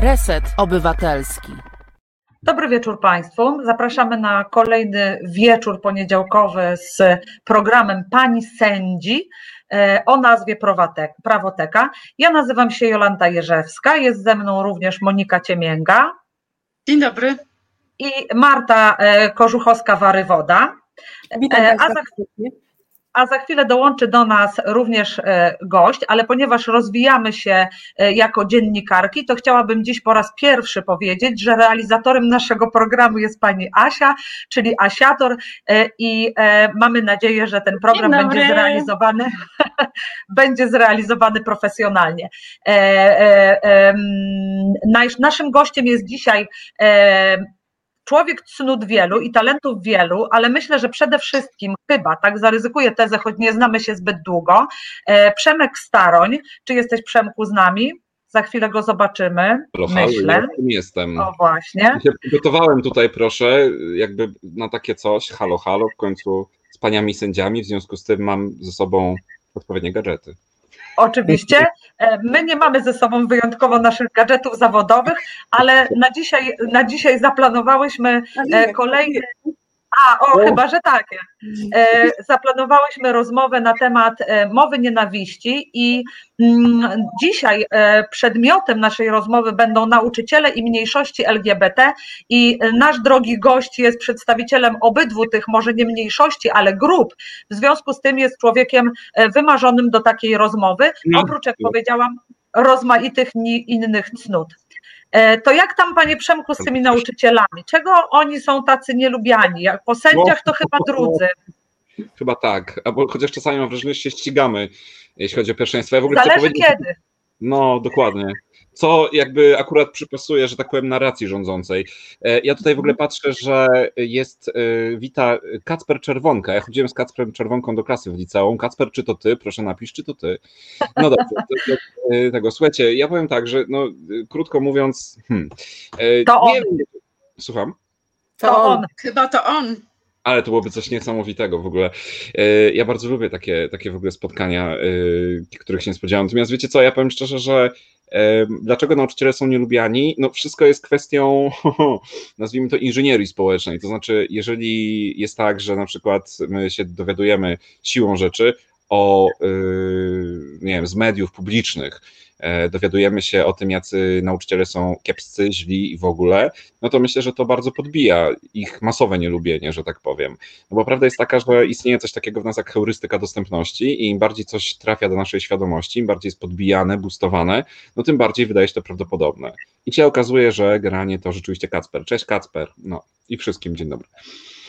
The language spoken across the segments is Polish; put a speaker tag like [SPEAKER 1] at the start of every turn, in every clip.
[SPEAKER 1] Reset Obywatelski.
[SPEAKER 2] Dobry wieczór Państwu. Zapraszamy na kolejny wieczór poniedziałkowy z programem Pani Sędzi e, o nazwie Prawoteka. Ja nazywam się Jolanta Jerzewska, jest ze mną również Monika Ciemięga.
[SPEAKER 3] Dzień dobry.
[SPEAKER 2] I Marta e, Korzuchowska-Warywoda.
[SPEAKER 4] Witam e, Państwa.
[SPEAKER 2] A za chwilę dołączy do nas również e, gość, ale ponieważ rozwijamy się e, jako dziennikarki, to chciałabym dziś po raz pierwszy powiedzieć, że realizatorem naszego programu jest pani Asia, czyli Asiator e, i mamy nadzieję, że ten program będzie zrealizowany, będzie zrealizowany profesjonalnie. Naszym gościem jest dzisiaj człowiek cnót wielu i talentów wielu, ale myślę, że przede wszystkim chyba, tak zaryzykuję tezę, choć nie znamy się zbyt długo, e, Przemek Staroń. Czy jesteś Przemku z nami? Za chwilę go zobaczymy.
[SPEAKER 5] Halo, myślę. Ja jestem.
[SPEAKER 2] O właśnie.
[SPEAKER 5] Ja przygotowałem tutaj, proszę, jakby na takie coś. Halo, halo, w końcu z paniami sędziami, w związku z tym mam ze sobą odpowiednie gadżety.
[SPEAKER 2] Oczywiście. E, my nie mamy ze sobą wyjątkowo naszych gadżetów zawodowych, ale na dzisiaj, na dzisiaj zaplanowałyśmy e, kolejny a, o, chyba, że tak. E, zaplanowałyśmy rozmowę na temat e, mowy nienawiści i mm, dzisiaj e, przedmiotem naszej rozmowy będą nauczyciele i mniejszości LGBT i nasz drogi gość jest przedstawicielem obydwu tych może nie mniejszości, ale grup. W związku z tym jest człowiekiem wymarzonym do takiej rozmowy, no. oprócz jak powiedziałam rozmaitych innych cnót. E, to jak tam, panie Przemku, z tymi nauczycielami? Czego oni są tacy nielubiani? Jak po sędziach to chyba drudzy.
[SPEAKER 5] Chyba tak, albo chociaż czasami mam wrażenie, że się ścigamy, jeśli chodzi o pierwszeństwo. Ja
[SPEAKER 2] w ogóle Zależy kiedy.
[SPEAKER 5] No, dokładnie co jakby akurat przypasuje, że tak powiem, narracji rządzącej. E, ja tutaj w ogóle patrzę, że jest, e, wita Kacper Czerwonka. Ja chodziłem z Kacperem Czerwonką do klasy w liceum. Kacper, czy to ty? Proszę napisz, czy to ty? No dobrze, to, to, e, tego. Słuchajcie, ja powiem tak, że no, krótko mówiąc, hmm,
[SPEAKER 2] to on.
[SPEAKER 5] Słucham?
[SPEAKER 3] To on. Chyba to on
[SPEAKER 5] ale to byłoby coś niesamowitego w ogóle. Ja bardzo lubię takie, takie w ogóle spotkania, których się nie spodziewałem. Natomiast wiecie co, ja powiem szczerze, że Dlaczego nauczyciele są nielubiani? No wszystko jest kwestią, nazwijmy to, inżynierii społecznej. To znaczy, jeżeli jest tak, że na przykład my się dowiadujemy siłą rzeczy o, y, nie wiem, z mediów publicznych, dowiadujemy się o tym, jacy nauczyciele są kiepscy, źli i w ogóle, no to myślę, że to bardzo podbija ich masowe nielubienie, że tak powiem. No bo prawda jest taka, że istnieje coś takiego w nas jak heurystyka dostępności i im bardziej coś trafia do naszej świadomości, im bardziej jest podbijane, boostowane, no tym bardziej wydaje się to prawdopodobne. I się okazuje, że generalnie to rzeczywiście Kacper. Cześć Kacper. No i wszystkim dzień dobry.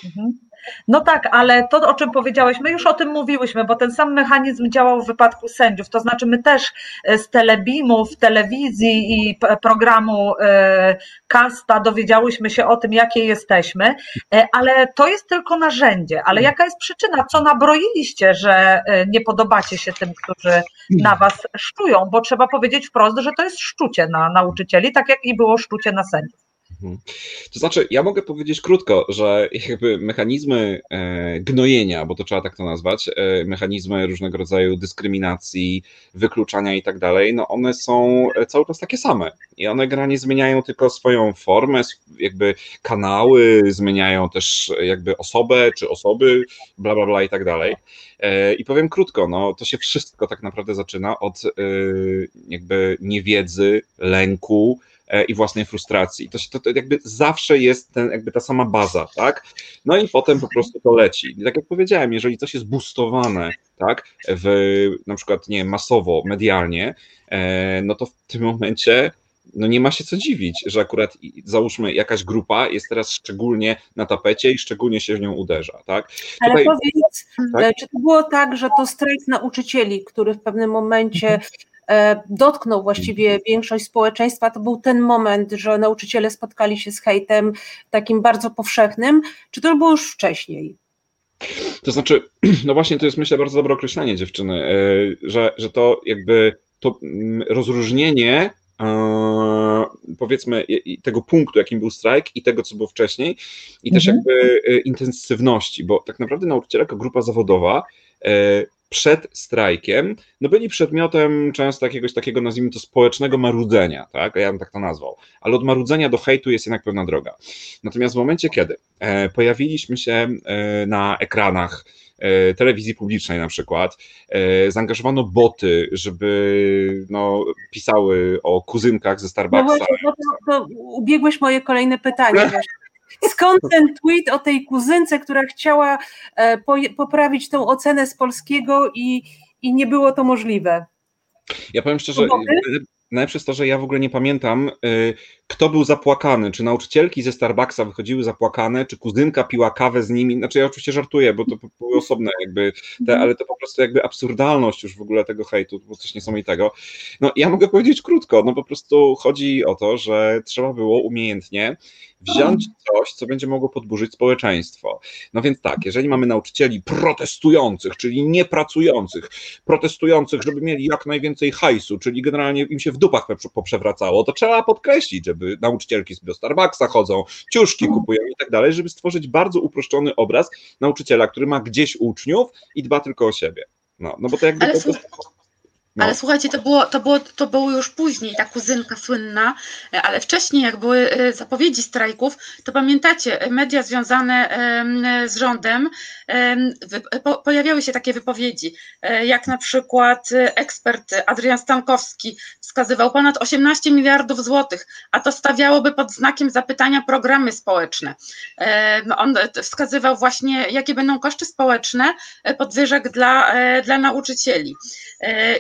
[SPEAKER 5] Mhm.
[SPEAKER 2] No tak, ale to, o czym powiedziałeś, my już o tym mówiłyśmy, bo ten sam mechanizm działał w wypadku sędziów. To znaczy, my też e, z telebimów, telewizji i programu e, Kasta dowiedziałyśmy się o tym, jakie jesteśmy, e, ale to jest tylko narzędzie. Ale jaka jest przyczyna? Co nabroiliście, że nie podobacie się tym, którzy na was szczują? Bo trzeba powiedzieć wprost, że to jest szczucie na nauczycieli, tak jak i było szczucie na sędziów.
[SPEAKER 5] Mhm. To znaczy, ja mogę powiedzieć krótko, że jakby mechanizmy e, gnojenia, bo to trzeba tak to nazwać, e, mechanizmy różnego rodzaju dyskryminacji, wykluczania i tak dalej, no one są cały czas takie same. I one generalnie zmieniają tylko swoją formę, jakby kanały, zmieniają też jakby osobę czy osoby, bla, bla, bla i tak dalej. E, I powiem krótko, no to się wszystko tak naprawdę zaczyna od jakby niewiedzy, lęku, E, i własnej frustracji. To, się, to, to jakby zawsze jest ten, jakby ta sama baza, tak? No i potem po prostu to leci. I tak jak powiedziałem, jeżeli coś jest boostowane, tak, w na przykład, nie masowo, medialnie, e, no to w tym momencie no nie ma się co dziwić, że akurat załóżmy jakaś grupa jest teraz szczególnie na tapecie i szczególnie się w nią uderza, tak?
[SPEAKER 4] Ale Tutaj, powiedz, tak? E, czy to było tak, że to strajk nauczycieli, który w pewnym momencie mhm. E, dotknął właściwie większość społeczeństwa, to był ten moment, że nauczyciele spotkali się z hejtem takim bardzo powszechnym, czy to było już wcześniej?
[SPEAKER 5] To znaczy, no właśnie to jest myślę bardzo dobre określenie dziewczyny, e, że, że to jakby to mm, rozróżnienie e, powiedzmy tego punktu, jakim był strajk i tego, co było wcześniej i też mhm. jakby intensywności, bo tak naprawdę nauczyciele jako grupa zawodowa przed strajkiem, no byli przedmiotem często jakiegoś takiego, nazwijmy to, społecznego marudzenia, tak? Ja bym tak to nazwał. Ale od marudzenia do hejtu jest jednak pewna droga. Natomiast w momencie, kiedy e, pojawiliśmy się e, na ekranach e, telewizji publicznej na przykład, zaangażowano boty, żeby no, pisały o kuzynkach ze
[SPEAKER 4] No
[SPEAKER 5] Starbucksa.
[SPEAKER 4] właśnie, no to, to ubiegłeś moje kolejne pytanie. Skąd ten tweet o tej kuzynce, która chciała e, poje- poprawić tą ocenę z polskiego i, i nie było to możliwe?
[SPEAKER 5] Ja powiem szczerze, najlepsze jest to, że ja w ogóle nie pamiętam, y, kto był zapłakany. Czy nauczycielki ze Starbucksa wychodziły zapłakane, czy kuzynka piła kawę z nimi. Znaczy, ja oczywiście żartuję, bo to były osobne, jakby, te, ale to po prostu jakby absurdalność już w ogóle tego hejtu, to było coś niesamowitego. No, ja mogę powiedzieć krótko, no po prostu chodzi o to, że trzeba było umiejętnie wziąć coś, co będzie mogło podburzyć społeczeństwo. No więc tak, jeżeli mamy nauczycieli protestujących, czyli niepracujących, protestujących, żeby mieli jak najwięcej hajsu, czyli generalnie im się w dupach poprze- poprzewracało, to trzeba podkreślić, żeby nauczycielki sobie do Starbucksa chodzą, ciuszki kupują i tak dalej, żeby stworzyć bardzo uproszczony obraz nauczyciela, który ma gdzieś uczniów i dba tylko o siebie. No, no bo to jakby
[SPEAKER 3] Ale
[SPEAKER 5] po
[SPEAKER 3] słuch-
[SPEAKER 5] prostu... No.
[SPEAKER 3] Ale słuchajcie, to było, to, było, to było już później, ta kuzynka słynna, e, ale wcześniej, jak były e, zapowiedzi strajków, to pamiętacie, e, media związane z rządem, pojawiały się takie wypowiedzi, jak na przykład ekspert Adrian Stankowski wskazywał ponad 18 miliardów złotych, a to stawiałoby pod znakiem zapytania programy społeczne. On wskazywał właśnie, jakie będą koszty społeczne podwyżek dla, dla nauczycieli.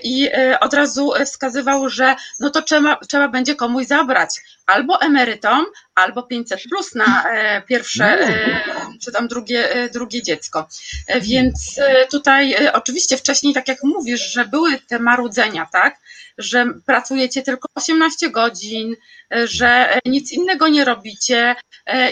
[SPEAKER 3] I od razu wskazywał, że no to trzeba, trzeba będzie komuś zabrać albo emerytom, albo 500 plus na e, pierwsze e, czy tam drugie, e, drugie dziecko. Więc tutaj oczywiście wcześniej, tak jak mówisz, że były te marudzenia, tak, że pracujecie tylko 18 godzin, że nic innego nie robicie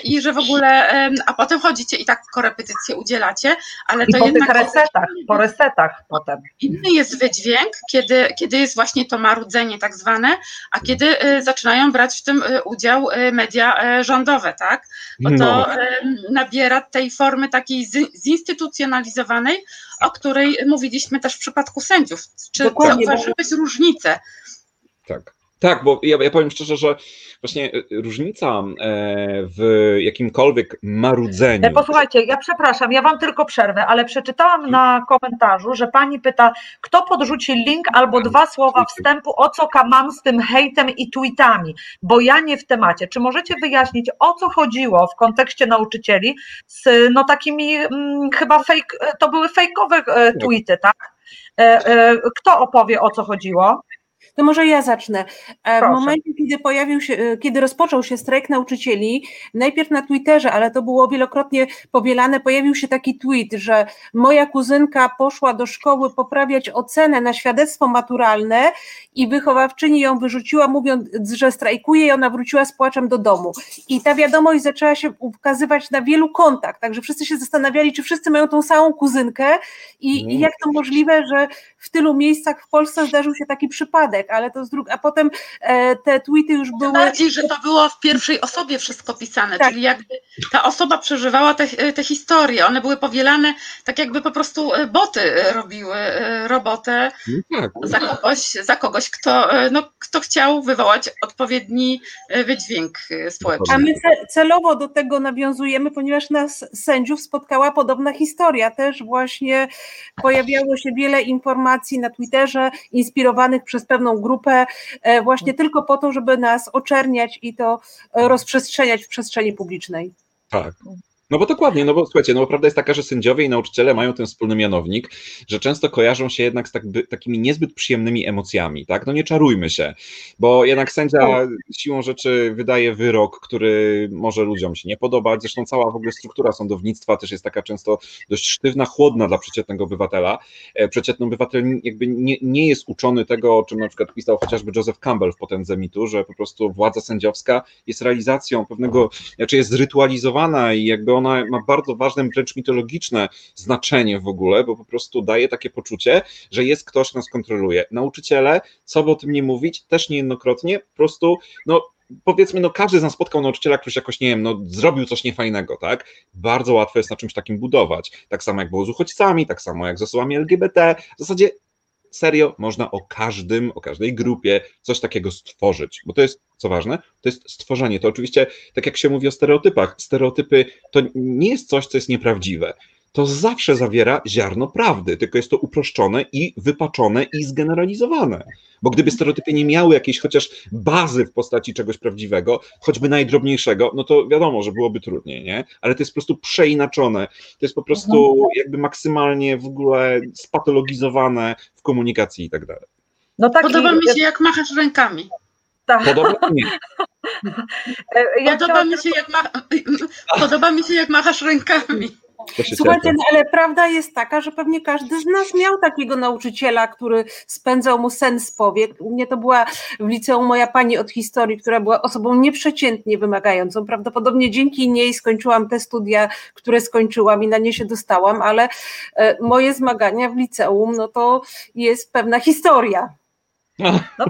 [SPEAKER 3] i że w ogóle, a potem chodzicie i tak korepetycje udzielacie, ale
[SPEAKER 2] I
[SPEAKER 3] to
[SPEAKER 2] po tych
[SPEAKER 3] jednak
[SPEAKER 2] resetach, po resetach potem.
[SPEAKER 3] Inny jest wydźwięk, kiedy, kiedy jest właśnie to marudzenie tak zwane, a kiedy zaczynają brać w tym udział y, media y, rządowe, tak? Bo to
[SPEAKER 5] No.
[SPEAKER 3] nabiera tej formy takiej zinstytucjonalizowanej, o której mówiliśmy też w przypadku sędziów. Czy
[SPEAKER 4] Dokładnie, bo-
[SPEAKER 3] zauważyłeś różnicę?
[SPEAKER 5] Tak. Tak, bo ja, ja powiem szczerze, że właśnie e, różnica e, w jakimkolwiek marudzeniu.
[SPEAKER 2] E, Posłuchajcie, ja przepraszam, ja wam tylko przerwę, ale przeczytałam na komentarzu, że pani pyta, kto podrzuci link albo dwa słowa wstępu, o co mam z tym hejtem i tweetami, bo ja nie w temacie. Czy możecie wyjaśnić, o co chodziło w kontekście nauczycieli z no takimi mm, chyba fake, to były fejkowe e, tweety, tak? Kto opowie, o co chodziło?
[SPEAKER 4] To może ja zacznę. E, W
[SPEAKER 2] Proszę.
[SPEAKER 4] momencie, kiedy pojawił się, e, kiedy rozpoczął się strajk nauczycieli, najpierw na Twitterze, ale to było wielokrotnie powielane, pojawił się taki tweet, że moja kuzynka poszła do szkoły poprawiać ocenę na świadectwo maturalne i wychowawczyni ją wyrzuciła, mówiąc, że strajkuje i ona wróciła z płaczem do domu. I ta wiadomość zaczęła się ukazywać na wielu kontach, także wszyscy się zastanawiali, czy wszyscy mają tą samą kuzynkę i, i jak to możliwe, że w tylu miejscach w Polsce zdarzył się taki przypadek, ale to z drugiej, a potem e, te tweety już były.
[SPEAKER 3] bardziej, że to było w pierwszej osobie wszystko pisane,
[SPEAKER 4] Tak.
[SPEAKER 3] czyli jakby ta osoba przeżywała te, te historie, one były powielane tak jakby po prostu e, boty e, robiły e, robotę
[SPEAKER 5] No tak.
[SPEAKER 3] za kogoś, za kogoś kto, e, no, kto chciał wywołać odpowiedni e, wydźwięk e, społeczny.
[SPEAKER 4] A my ce- celowo do tego nawiązujemy, ponieważ nas sędziów spotkała podobna historia. Też właśnie pojawiało się wiele informacji na Twitterze, inspirowanych przez pewną grupę, e, właśnie tylko po to, żeby nas oczerniać i to e, rozprzestrzeniać w przestrzeni publicznej.
[SPEAKER 5] Tak. No bo dokładnie, no bo słuchajcie, no bo prawda jest taka, że sędziowie i nauczyciele mają ten wspólny mianownik, że często kojarzą się jednak z tak, takimi niezbyt przyjemnymi emocjami, tak? No nie czarujmy się, bo jednak sędzia siłą rzeczy wydaje wyrok, który może ludziom się nie podobać, zresztą cała w ogóle struktura sądownictwa też jest taka często dość sztywna, chłodna dla przeciętnego obywatela. E, Przeciętny obywatel jakby nie, nie jest uczony tego, o czym na przykład pisał chociażby Joseph Campbell w Potędze Mitu, że po prostu władza sędziowska jest realizacją pewnego, znaczy jest zrytualizowana i jakby ona ma bardzo ważne, wręcz mitologiczne znaczenie w ogóle, bo po prostu daje takie poczucie, że jest ktoś, kto nas kontroluje. Nauczyciele, co by o tym nie mówić, też niejednokrotnie po prostu no, powiedzmy, no każdy z nas spotkał nauczyciela, który jakoś, nie wiem, no zrobił coś niefajnego, tak? Bardzo łatwo jest na czymś takim budować. Tak samo jak było z uchodźcami, tak samo jak z osobami LGBT. W zasadzie serio można o każdym, o każdej grupie coś takiego stworzyć, bo to jest, co ważne, to jest stworzenie. To oczywiście, tak jak się mówi o stereotypach, stereotypy to nie jest coś, co jest nieprawdziwe to zawsze zawiera ziarno prawdy, tylko jest to uproszczone i wypaczone i zgeneralizowane. Bo gdyby stereotypy nie miały jakiejś chociaż bazy w postaci czegoś prawdziwego, choćby najdrobniejszego, no to wiadomo, że byłoby trudniej, nie? Ale to jest po prostu przeinaczone. To jest po prostu mhm. jakby maksymalnie w ogóle spatologizowane w komunikacji i tak dalej.
[SPEAKER 3] No tak, Podoba mi się, jak machasz rękami.
[SPEAKER 5] Tak. Podoba mi się.
[SPEAKER 3] Podoba, mi się, jak ma... Podoba mi się, jak machasz rękami.
[SPEAKER 4] Słuchajcie, no, ale prawda jest taka, że pewnie każdy z nas miał takiego nauczyciela, który spędzał mu sen z powiek. U mnie to była w liceum moja pani od historii, która była osobą nieprzeciętnie wymagającą. Prawdopodobnie dzięki niej skończyłam te studia, które skończyłam i na nie się dostałam, ale e, moje zmagania w liceum, no to jest pewna historia.
[SPEAKER 2] No,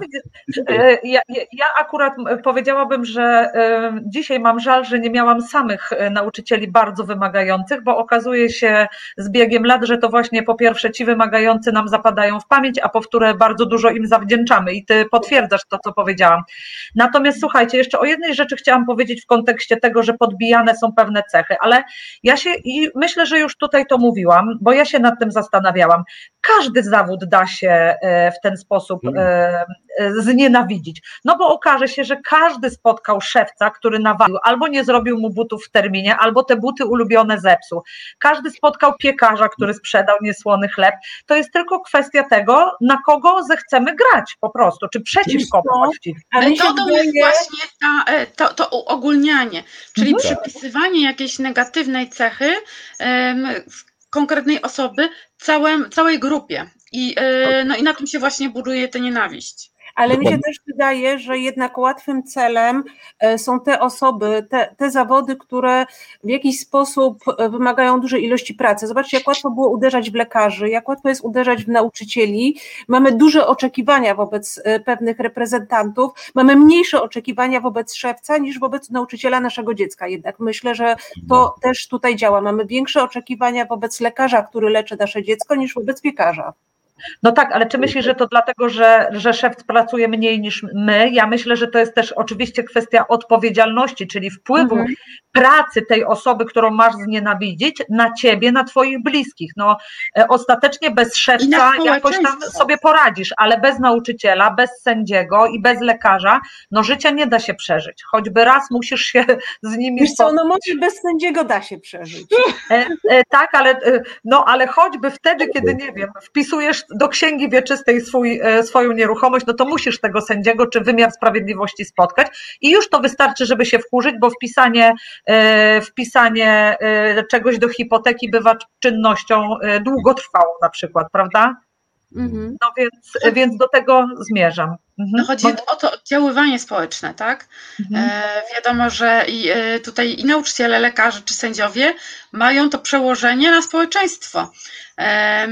[SPEAKER 2] e, ja, ja akurat powiedziałabym, że e, dzisiaj mam żal, że nie miałam samych e, nauczycieli bardzo wymagających, bo okazuje się z biegiem lat, że to właśnie po pierwsze ci wymagający nam zapadają w pamięć, a po wtóre bardzo dużo im zawdzięczamy i ty potwierdzasz to, co powiedziałam. Natomiast słuchajcie, jeszcze o jednej rzeczy chciałam powiedzieć w kontekście tego, że podbijane są pewne cechy, ale ja się i myślę, że już tutaj to mówiłam, bo ja się nad tym zastanawiałam. Każdy zawód da się w ten sposób hmm znienawidzić. No bo okaże się, że każdy spotkał szewca, który nawalił, albo nie zrobił mu butów w terminie, albo te buty ulubione zepsuł. Każdy spotkał piekarza, który sprzedał niesłony chleb. To jest tylko kwestia tego, na kogo zechcemy grać po prostu, czy przeciwko właściwie.
[SPEAKER 3] Metodą jest właśnie ta, e, to, to uogólnianie, czyli mhm. przypisywanie jakiejś negatywnej cechy um, konkretnej osoby całym, całej grupie. I, e, no i na tym się właśnie buduje tę nienawiść.
[SPEAKER 4] Ale mi się też wydaje, że jednak łatwym celem e, są te osoby, te, te zawody, które w jakiś sposób e, wymagają dużej ilości pracy. Zobaczcie, jak łatwo było uderzać w lekarzy, jak łatwo jest uderzać w nauczycieli. Mamy duże oczekiwania wobec pewnych reprezentantów, mamy mniejsze oczekiwania wobec szewca niż wobec nauczyciela naszego dziecka. Jednak myślę, że to no. też tutaj działa. Mamy większe oczekiwania wobec lekarza, który leczy nasze dziecko, niż wobec piekarza.
[SPEAKER 2] No tak, ale czy myślisz, że to dlatego, że, że szef pracuje mniej niż my? Ja myślę, że to jest też oczywiście kwestia odpowiedzialności, czyli wpływu mhm. pracy tej osoby, którą masz znienawidzić, na ciebie, na twoich bliskich. No e, ostatecznie bez szefca jakoś tam sobie poradzisz, ale bez nauczyciela, bez sędziego i bez lekarza, no życia nie da się przeżyć. Choćby raz musisz się z nimi...
[SPEAKER 4] Wiesz co, no może bez sędziego da się przeżyć.
[SPEAKER 2] E, e, tak, ale, e, no, ale choćby wtedy, kiedy, nie wiem, wpisujesz do księgi wieczystej swój, e, swoją nieruchomość, no to musisz tego sędziego czy wymiar sprawiedliwości spotkać i już to wystarczy, żeby się wkurzyć, bo wpisanie, e, wpisanie e, czegoś do hipoteki bywa czynnością długotrwałą na przykład, prawda? Mhm. No więc, więc do tego zmierzam.
[SPEAKER 3] Mhm. No chodzi o to oddziaływanie społeczne, tak? Mhm. E, wiadomo, że i, e, tutaj i nauczyciele, lekarze czy sędziowie mają to przełożenie na społeczeństwo. E,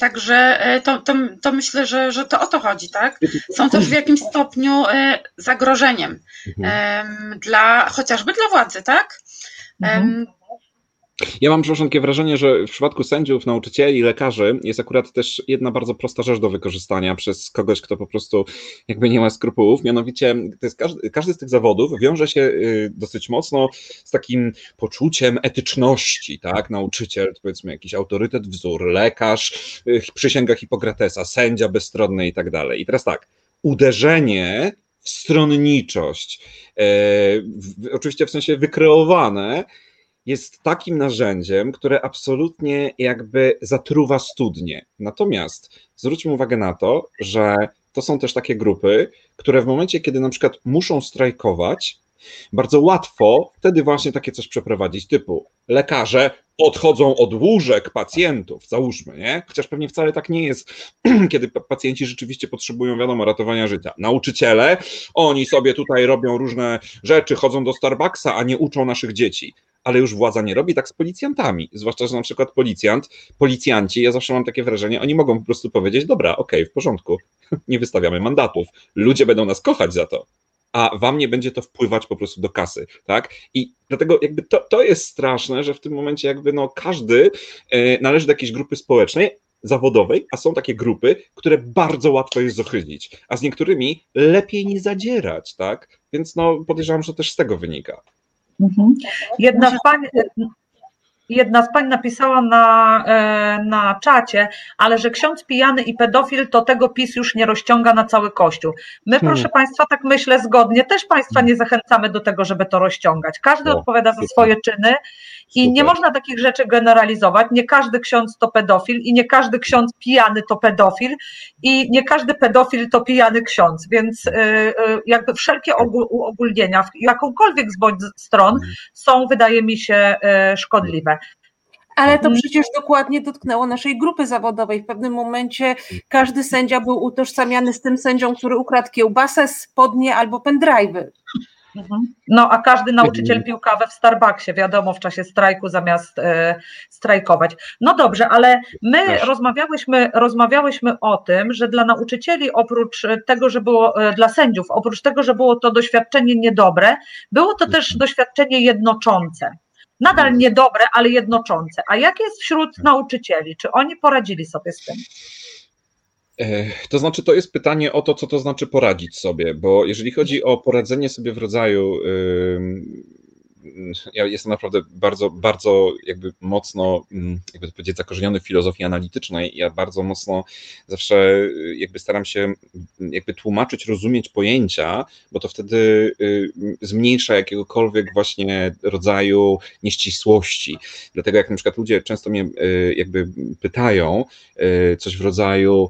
[SPEAKER 3] także to, to, to, myślę, że, że to o to chodzi, tak? Są też w jakimś stopniu e, zagrożeniem mhm. dla chociażby dla władzy, tak?
[SPEAKER 5] Ja mam, przepraszam, takie wrażenie, że w przypadku sędziów, nauczycieli, lekarzy jest akurat też jedna bardzo prosta rzecz do wykorzystania przez kogoś, kto po prostu jakby nie ma skrupułów. Mianowicie to jest każdy, każdy z tych zawodów wiąże się y, dosyć mocno z takim poczuciem etyczności, tak? Nauczyciel, powiedzmy jakiś autorytet, wzór, lekarz, y, przysięga Hipokratesa, sędzia bezstronny i tak dalej. I teraz tak, uderzenie w stronniczość, e, w, oczywiście w sensie wykreowane, jest takim narzędziem, które absolutnie jakby zatruwa studnie. Natomiast zwróćmy uwagę na to, że to są też takie grupy, które w momencie, kiedy na przykład muszą strajkować, bardzo łatwo wtedy właśnie takie coś przeprowadzić, typu lekarze odchodzą od łóżek pacjentów, załóżmy, nie? Chociaż pewnie wcale tak nie jest, kiedy pacjenci rzeczywiście potrzebują, wiadomo, ratowania życia. Nauczyciele, oni sobie tutaj robią różne rzeczy, chodzą do Starbucksa, a nie uczą naszych dzieci ale już władza nie robi tak z policjantami. Zwłaszcza, że na przykład policjant, policjanci, ja zawsze mam takie wrażenie, oni mogą po prostu powiedzieć, dobra, okej, okay, w porządku, nie wystawiamy mandatów, ludzie będą nas kochać za to. A wam nie będzie to wpływać po prostu do kasy, tak? I dlatego jakby to, to jest straszne, że w tym momencie jakby no każdy e, należy do jakiejś grupy społecznej, zawodowej, a są takie grupy, które bardzo łatwo jest zohylić, a z niektórymi lepiej nie zadzierać, tak? Więc no podejrzewam, że też z tego wynika.
[SPEAKER 2] Mhm. Jedna pań, jedna z pań napisała na, e, na czacie, ale że ksiądz pijany i pedofil, to tego PiS już nie rozciąga na cały Kościół. My,
[SPEAKER 5] Hmm.
[SPEAKER 2] proszę Państwa, tak myślę zgodnie, też Państwa nie zachęcamy do tego, żeby to rozciągać. Każdy
[SPEAKER 5] No,
[SPEAKER 2] odpowiada za
[SPEAKER 5] super.
[SPEAKER 2] swoje czyny i nie
[SPEAKER 5] Super.
[SPEAKER 2] można takich rzeczy generalizować. Nie każdy ksiądz to pedofil i nie każdy ksiądz pijany to pedofil i nie każdy pedofil to pijany ksiądz, więc y, y, jakby wszelkie ogól- uogólnienia, w jakąkolwiek z bądź stron są, wydaje mi się, y, szkodliwe.
[SPEAKER 4] Ale to
[SPEAKER 2] Mhm.
[SPEAKER 4] przecież dokładnie dotknęło naszej grupy zawodowej. W pewnym momencie każdy sędzia był utożsamiany z tym sędzią, który ukradł kiełbasę, spodnie albo pendrive'y.
[SPEAKER 2] Mhm. No, a każdy nauczyciel pił kawę w Starbucksie, wiadomo, w czasie strajku zamiast e, strajkować. No dobrze, ale my rozmawiałyśmy, rozmawiałyśmy o tym, że dla nauczycieli, oprócz tego, że było e, dla sędziów, oprócz tego, że było to doświadczenie niedobre, było to też doświadczenie jednoczące. Nadal niedobre, ale jednoczące. A jak jest wśród nauczycieli? Czy oni poradzili sobie z tym?
[SPEAKER 5] E, To znaczy, to jest pytanie o to, co to znaczy poradzić sobie, bo jeżeli chodzi o poradzenie sobie w rodzaju. ym, Ja jestem naprawdę bardzo, bardzo jakby mocno, ym, jakby to powiedzieć, zakorzeniony w filozofii analitycznej. Ja bardzo mocno zawsze y, jakby staram się y, jakby tłumaczyć, rozumieć pojęcia, bo to wtedy y, zmniejsza jakiegokolwiek właśnie rodzaju nieścisłości. Dlatego jak na przykład ludzie często mnie y, jakby pytają coś w rodzaju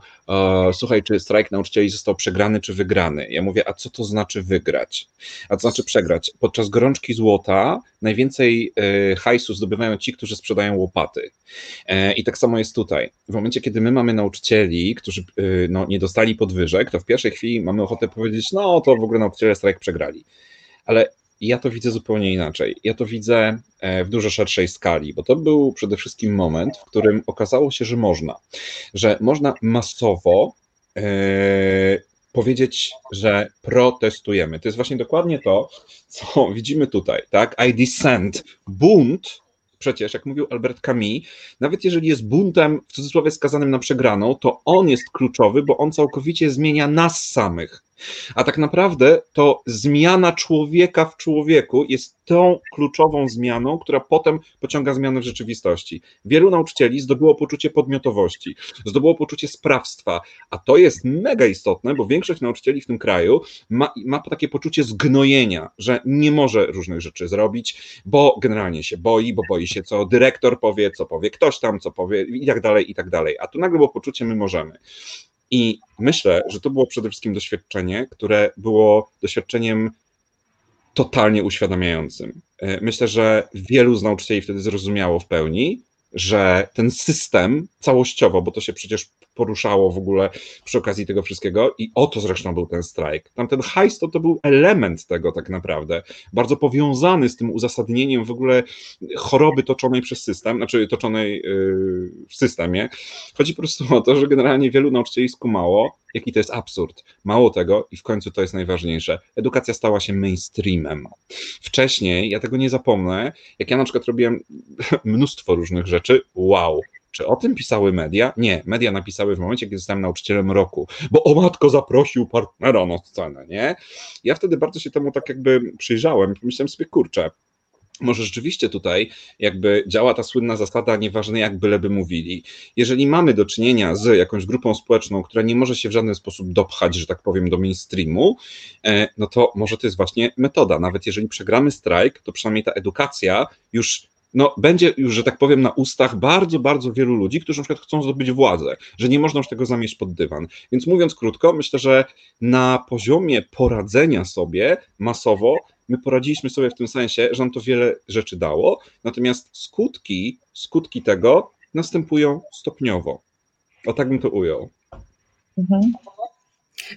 [SPEAKER 5] słuchaj, czy strajk nauczycieli został przegrany, czy wygrany? Ja mówię, a co to znaczy wygrać? A to znaczy przegrać? Podczas gorączki złota najwięcej e, hajsu zdobywają ci, którzy sprzedają łopaty. E, I tak samo jest tutaj. W momencie, kiedy my mamy nauczycieli, którzy e, no, nie dostali podwyżek, to w pierwszej chwili mamy ochotę powiedzieć, no to w ogóle nauczyciele strajk przegrali. Ale ja to widzę zupełnie inaczej. Ja to widzę w dużo szerszej skali, bo to był przede wszystkim moment, w którym okazało się, że można, że można masowo powiedzieć, że protestujemy. To jest właśnie dokładnie to, co widzimy tutaj, tak? I dissent, bunt, przecież, jak mówił Albert Camus, nawet jeżeli jest buntem, w cudzysłowie skazanym na przegraną, to on jest kluczowy, bo on całkowicie zmienia nas samych. A tak naprawdę to zmiana człowieka w człowieku jest tą kluczową zmianą, która potem pociąga zmianę w rzeczywistości. Wielu nauczycieli zdobyło poczucie podmiotowości, zdobyło poczucie sprawstwa, a to jest mega istotne, bo większość nauczycieli w tym kraju ma, ma takie poczucie zgnojenia, że nie może różnych rzeczy zrobić, bo generalnie się boi, bo boi się, co dyrektor powie, co powie ktoś tam, co powie i tak dalej, i tak dalej. A tu nagle było poczucie, my możemy. I myślę, że to było przede wszystkim doświadczenie, które było doświadczeniem totalnie uświadamiającym. E, Myślę, że wielu z nauczycieli wtedy zrozumiało w pełni, że ten system całościowo, bo to się przecież poruszało w ogóle przy okazji tego wszystkiego i o to zresztą był ten strajk. Tam ten hajs to, to był element tego tak naprawdę, bardzo powiązany z tym uzasadnieniem w ogóle choroby toczonej przez system, znaczy toczonej yy, w systemie. Chodzi po prostu o to, że generalnie wielu nauczycieli skumało, jaki to jest absurd. Mało tego i w końcu to jest najważniejsze. Edukacja stała się mainstreamem. Wcześniej, ja tego nie zapomnę, jak ja na przykład robiłem mnóstwo różnych rzeczy, wow, czy o tym pisały media? Nie, media napisały w momencie, kiedy zostałem nauczycielem roku, bo o matko zaprosił partnera na scenę, nie? Ja wtedy bardzo się temu tak jakby przyjrzałem pomyślałem sobie, kurczę, może rzeczywiście tutaj jakby działa ta słynna zasada, nieważne jak byleby mówili. Jeżeli mamy do czynienia z jakąś grupą społeczną, która nie może się w żaden sposób dopchać, że tak powiem, do mainstreamu, e, no to może to jest właśnie metoda. Nawet jeżeli przegramy strajk, to przynajmniej ta edukacja już no, będzie już, że tak powiem, na ustach bardzo, bardzo wielu ludzi, którzy na przykład chcą zdobyć władzę, że nie można już tego zamieść pod dywan. Więc mówiąc krótko, myślę, że na poziomie poradzenia sobie masowo, my poradziliśmy sobie w tym sensie, że nam to wiele rzeczy dało, natomiast skutki, skutki tego następują stopniowo. O tak bym to ujął.
[SPEAKER 2] Mhm.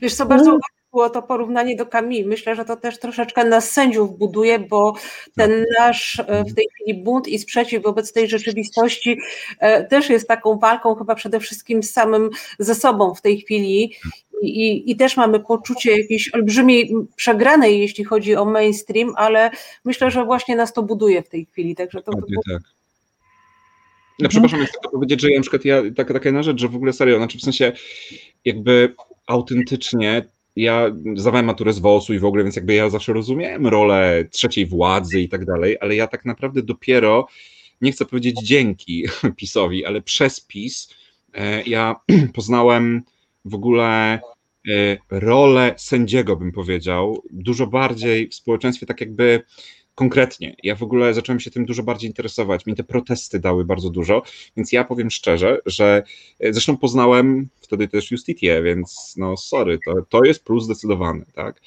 [SPEAKER 4] Wiesz co, bardzo ładne było to porównanie do Camille. Myślę, że to też troszeczkę nas sędziów buduje, bo ten nasz e, w tej chwili bunt i sprzeciw wobec tej rzeczywistości e, też jest taką walką chyba przede wszystkim z samym ze sobą w tej chwili. i, i też mamy poczucie jakiejś olbrzymiej przegranej, jeśli chodzi o mainstream, ale myślę, że właśnie nas to buduje w tej chwili. Także to, to było...
[SPEAKER 5] tak. No przepraszam, chcę powiedzieć, że ja na przykład ja, taka, taka jedna rzecz, że w ogóle serio, znaczy w sensie jakby autentycznie ja zdawałem maturę z WOS-u i w ogóle, więc jakby ja zawsze rozumiałem rolę trzeciej władzy i tak dalej, ale ja tak naprawdę dopiero, nie chcę powiedzieć dzięki PiSowi, ale przez PiS e, ja poznałem w ogóle e, rolę sędziego, bym powiedział, dużo bardziej w społeczeństwie tak jakby konkretnie. Ja w ogóle zacząłem się tym dużo bardziej interesować. Mi te protesty dały bardzo dużo, więc ja powiem szczerze, że e, zresztą poznałem wtedy też Justitię, więc no sorry, to, to jest plus zdecydowany, tak?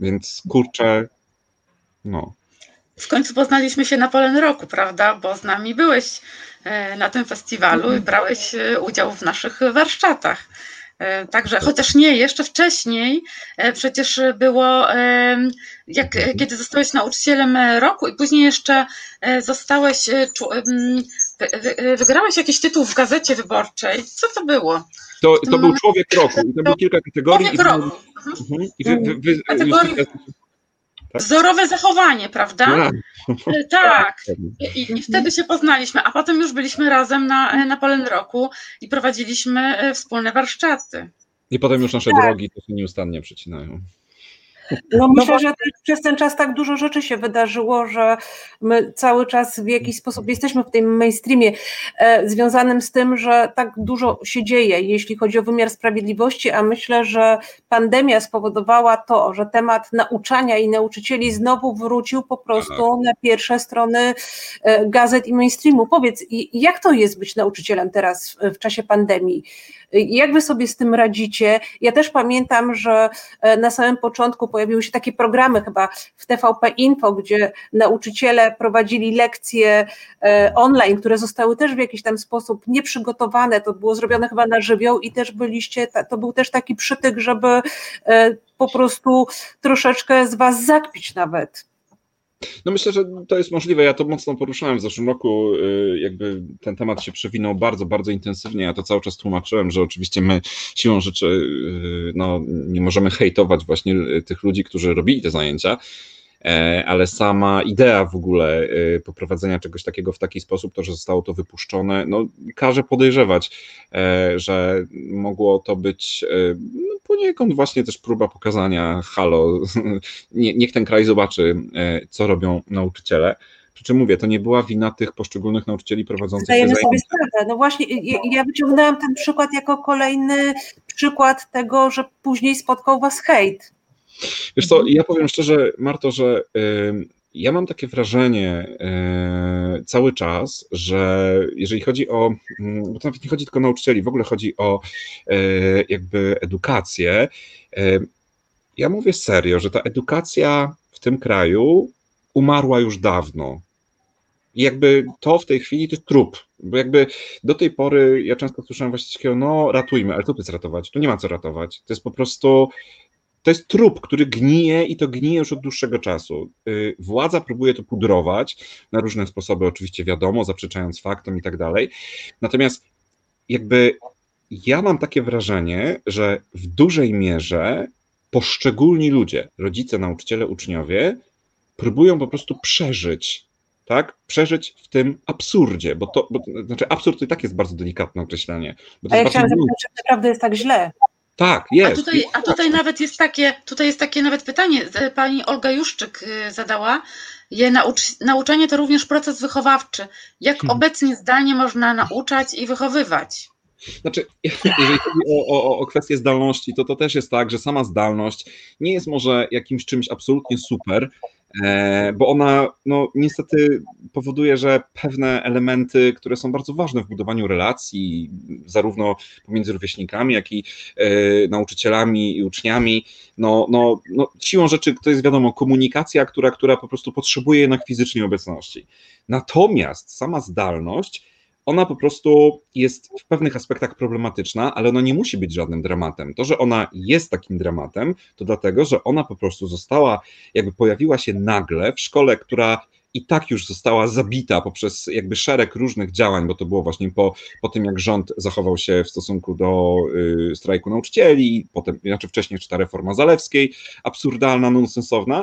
[SPEAKER 5] Więc kurczę, no.
[SPEAKER 3] W końcu poznaliśmy się na Polen Roku, prawda? Bo z nami byłeś e, na tym festiwalu i brałeś e, udział w naszych warsztatach. E, także chociaż nie, jeszcze wcześniej e, przecież było, e, jak, kiedy zostałeś nauczycielem roku i później jeszcze zostałeś, wygrałeś jakiś tytuł w gazecie wyborczej. Co to było?
[SPEAKER 5] To, to był człowiek roku i to było kilka kategorii.
[SPEAKER 3] Człowiek roku.
[SPEAKER 5] Mhm. I wy, wy, wy,
[SPEAKER 3] Kategorii... Tak? Wzorowe zachowanie, prawda? Tak. tak. I, I, wtedy się poznaliśmy, a potem już byliśmy razem na, na Polen Roku i prowadziliśmy wspólne warsztaty.
[SPEAKER 5] I potem już nasze tak. drogi to się nieustannie przecinają.
[SPEAKER 4] No myślę, że przez ten czas tak dużo rzeczy się wydarzyło, że my cały czas w jakiś sposób jesteśmy w tym mainstreamie e, związanym z tym, że tak dużo się dzieje, jeśli chodzi o wymiar sprawiedliwości, a myślę, że pandemia spowodowała to, że temat nauczania i nauczycieli znowu wrócił po prostu na pierwsze strony e, gazet i mainstreamu. Powiedz, jak to jest być nauczycielem teraz w czasie pandemii? Jak wy sobie z tym radzicie? Ja też pamiętam, że e, na samym początku pojawiły się takie programy chyba w TVP Info, gdzie nauczyciele prowadzili lekcje e, online, które zostały też w jakiś tam sposób nieprzygotowane. To było zrobione chyba na żywioł i też byliście, to był też taki przytyk, żeby e, po prostu troszeczkę z was zakpić nawet.
[SPEAKER 5] No myślę, że to jest możliwe. Ja to mocno poruszałem w zeszłym roku. Y, jakby ten temat się przewinął bardzo, bardzo intensywnie. Ja to cały czas tłumaczyłem, że oczywiście my siłą rzeczy y, no, nie możemy hejtować właśnie tych ludzi, którzy robili te zajęcia ale sama idea w ogóle e, poprowadzenia czegoś takiego w taki sposób, to, że zostało to wypuszczone, no, każe podejrzewać, e, że mogło to być no, poniekąd właśnie też próba pokazania halo, nie, niech ten kraj zobaczy, co robią nauczyciele. Przy czym mówię, to nie była wina tych poszczególnych nauczycieli prowadzących
[SPEAKER 4] Zdajemy sobie sprawę. No właśnie, ja, ja wyciągnęłam ten przykład jako kolejny przykład tego, że później spotkał was hejt.
[SPEAKER 5] Wiesz co, ja powiem szczerze, Marto, że ja mam takie wrażenie y, cały czas, że jeżeli chodzi o, mm, bo to nawet nie chodzi tylko o nauczycieli, w ogóle chodzi o y, jakby edukację, y, ja mówię serio, że ta edukacja w tym kraju umarła już dawno. I jakby to w tej chwili to jest trup. Bo jakby do tej pory ja często słyszałem właśnie takiego, no ratujmy, ale co to jest ratować? Tu nie ma co ratować. To jest po prostu to jest trup, który gnije i to gnije już od dłuższego czasu. Y, władza próbuje to pudrować na różne sposoby, oczywiście wiadomo, zaprzeczając faktom i tak dalej. Natomiast jakby ja mam takie wrażenie, że w dużej mierze poszczególni ludzie, rodzice, nauczyciele, uczniowie, próbują po prostu przeżyć, tak? Przeżyć w tym absurdzie, bo to, bo, znaczy absurd to i tak jest bardzo delikatne określenie.
[SPEAKER 4] Bo to A ja chciałam zapytać, czy naprawdę jest tak źle?
[SPEAKER 5] Tak, jest.
[SPEAKER 3] A tutaj, a tutaj nawet jest takie, tutaj jest takie nawet pytanie, pani Olga Juszczyk y, zadała. Je naucz, nauczanie to również proces wychowawczy. Jak hmm. obecnie zdalnie można nauczać i wychowywać?
[SPEAKER 5] Znaczy, jeżeli chodzi o, o, o kwestię zdalności, to to też jest tak, że sama zdalność nie jest może jakimś czymś absolutnie super, E, bo ona no, niestety powoduje, że pewne elementy, które są bardzo ważne w budowaniu relacji, zarówno pomiędzy rówieśnikami, jak i e, nauczycielami i uczniami, no, no, no, siłą rzeczy to jest wiadomo komunikacja, która, która po prostu potrzebuje jednak fizycznej obecności. Natomiast sama zdalność ona po prostu jest w pewnych aspektach problematyczna, ale ona nie musi być żadnym dramatem. To, że ona jest takim dramatem, to dlatego, że ona po prostu została, jakby pojawiła się nagle w szkole, która i tak już została zabita poprzez jakby szereg różnych działań, bo to było właśnie po, po tym, jak rząd zachował się w stosunku do y, strajku nauczycieli, potem, znaczy wcześniej czy ta reforma Zalewskiej, absurdalna, nonsensowna.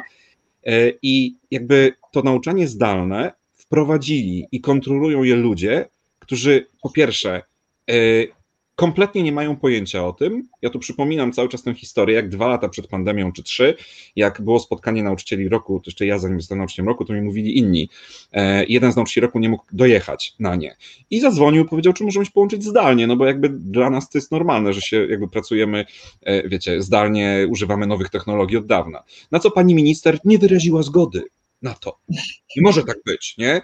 [SPEAKER 5] Y, I jakby to nauczanie zdalne wprowadzili i kontrolują je ludzie, którzy po pierwsze y, kompletnie nie mają pojęcia o tym. Ja tu przypominam cały czas tę historię, jak dwa lata przed pandemią, czy trzy, jak było spotkanie nauczycieli roku, to jeszcze ja zanim zostałem nauczycielem roku, to mi mówili inni. E, jeden z nauczycieli roku nie mógł dojechać na nie. I zadzwonił, powiedział, czy możemy się połączyć zdalnie, no bo jakby dla nas to jest normalne, że się jakby pracujemy, e, wiecie, zdalnie, używamy nowych technologii od dawna. Na co pani minister nie wyraziła zgody na to. Nie może tak być, nie?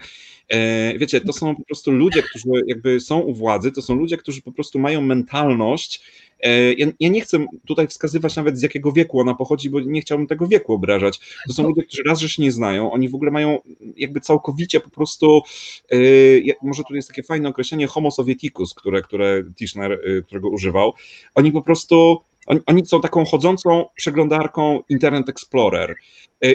[SPEAKER 5] E, wiecie, to są po prostu ludzie, którzy jakby są u władzy, to są ludzie, którzy po prostu mają mentalność. E, ja, ja, nie chcę tutaj wskazywać nawet z jakiego wieku ona pochodzi, bo nie chciałbym tego wieku obrażać. To są ludzie, którzy raz, że się nie znają, oni w ogóle mają jakby całkowicie po prostu, e, może tu jest takie fajne określenie homo sovieticus, które, które Tischner, którego używał. Oni po prostu oni, oni, są taką chodzącą przeglądarką Internet Explorer.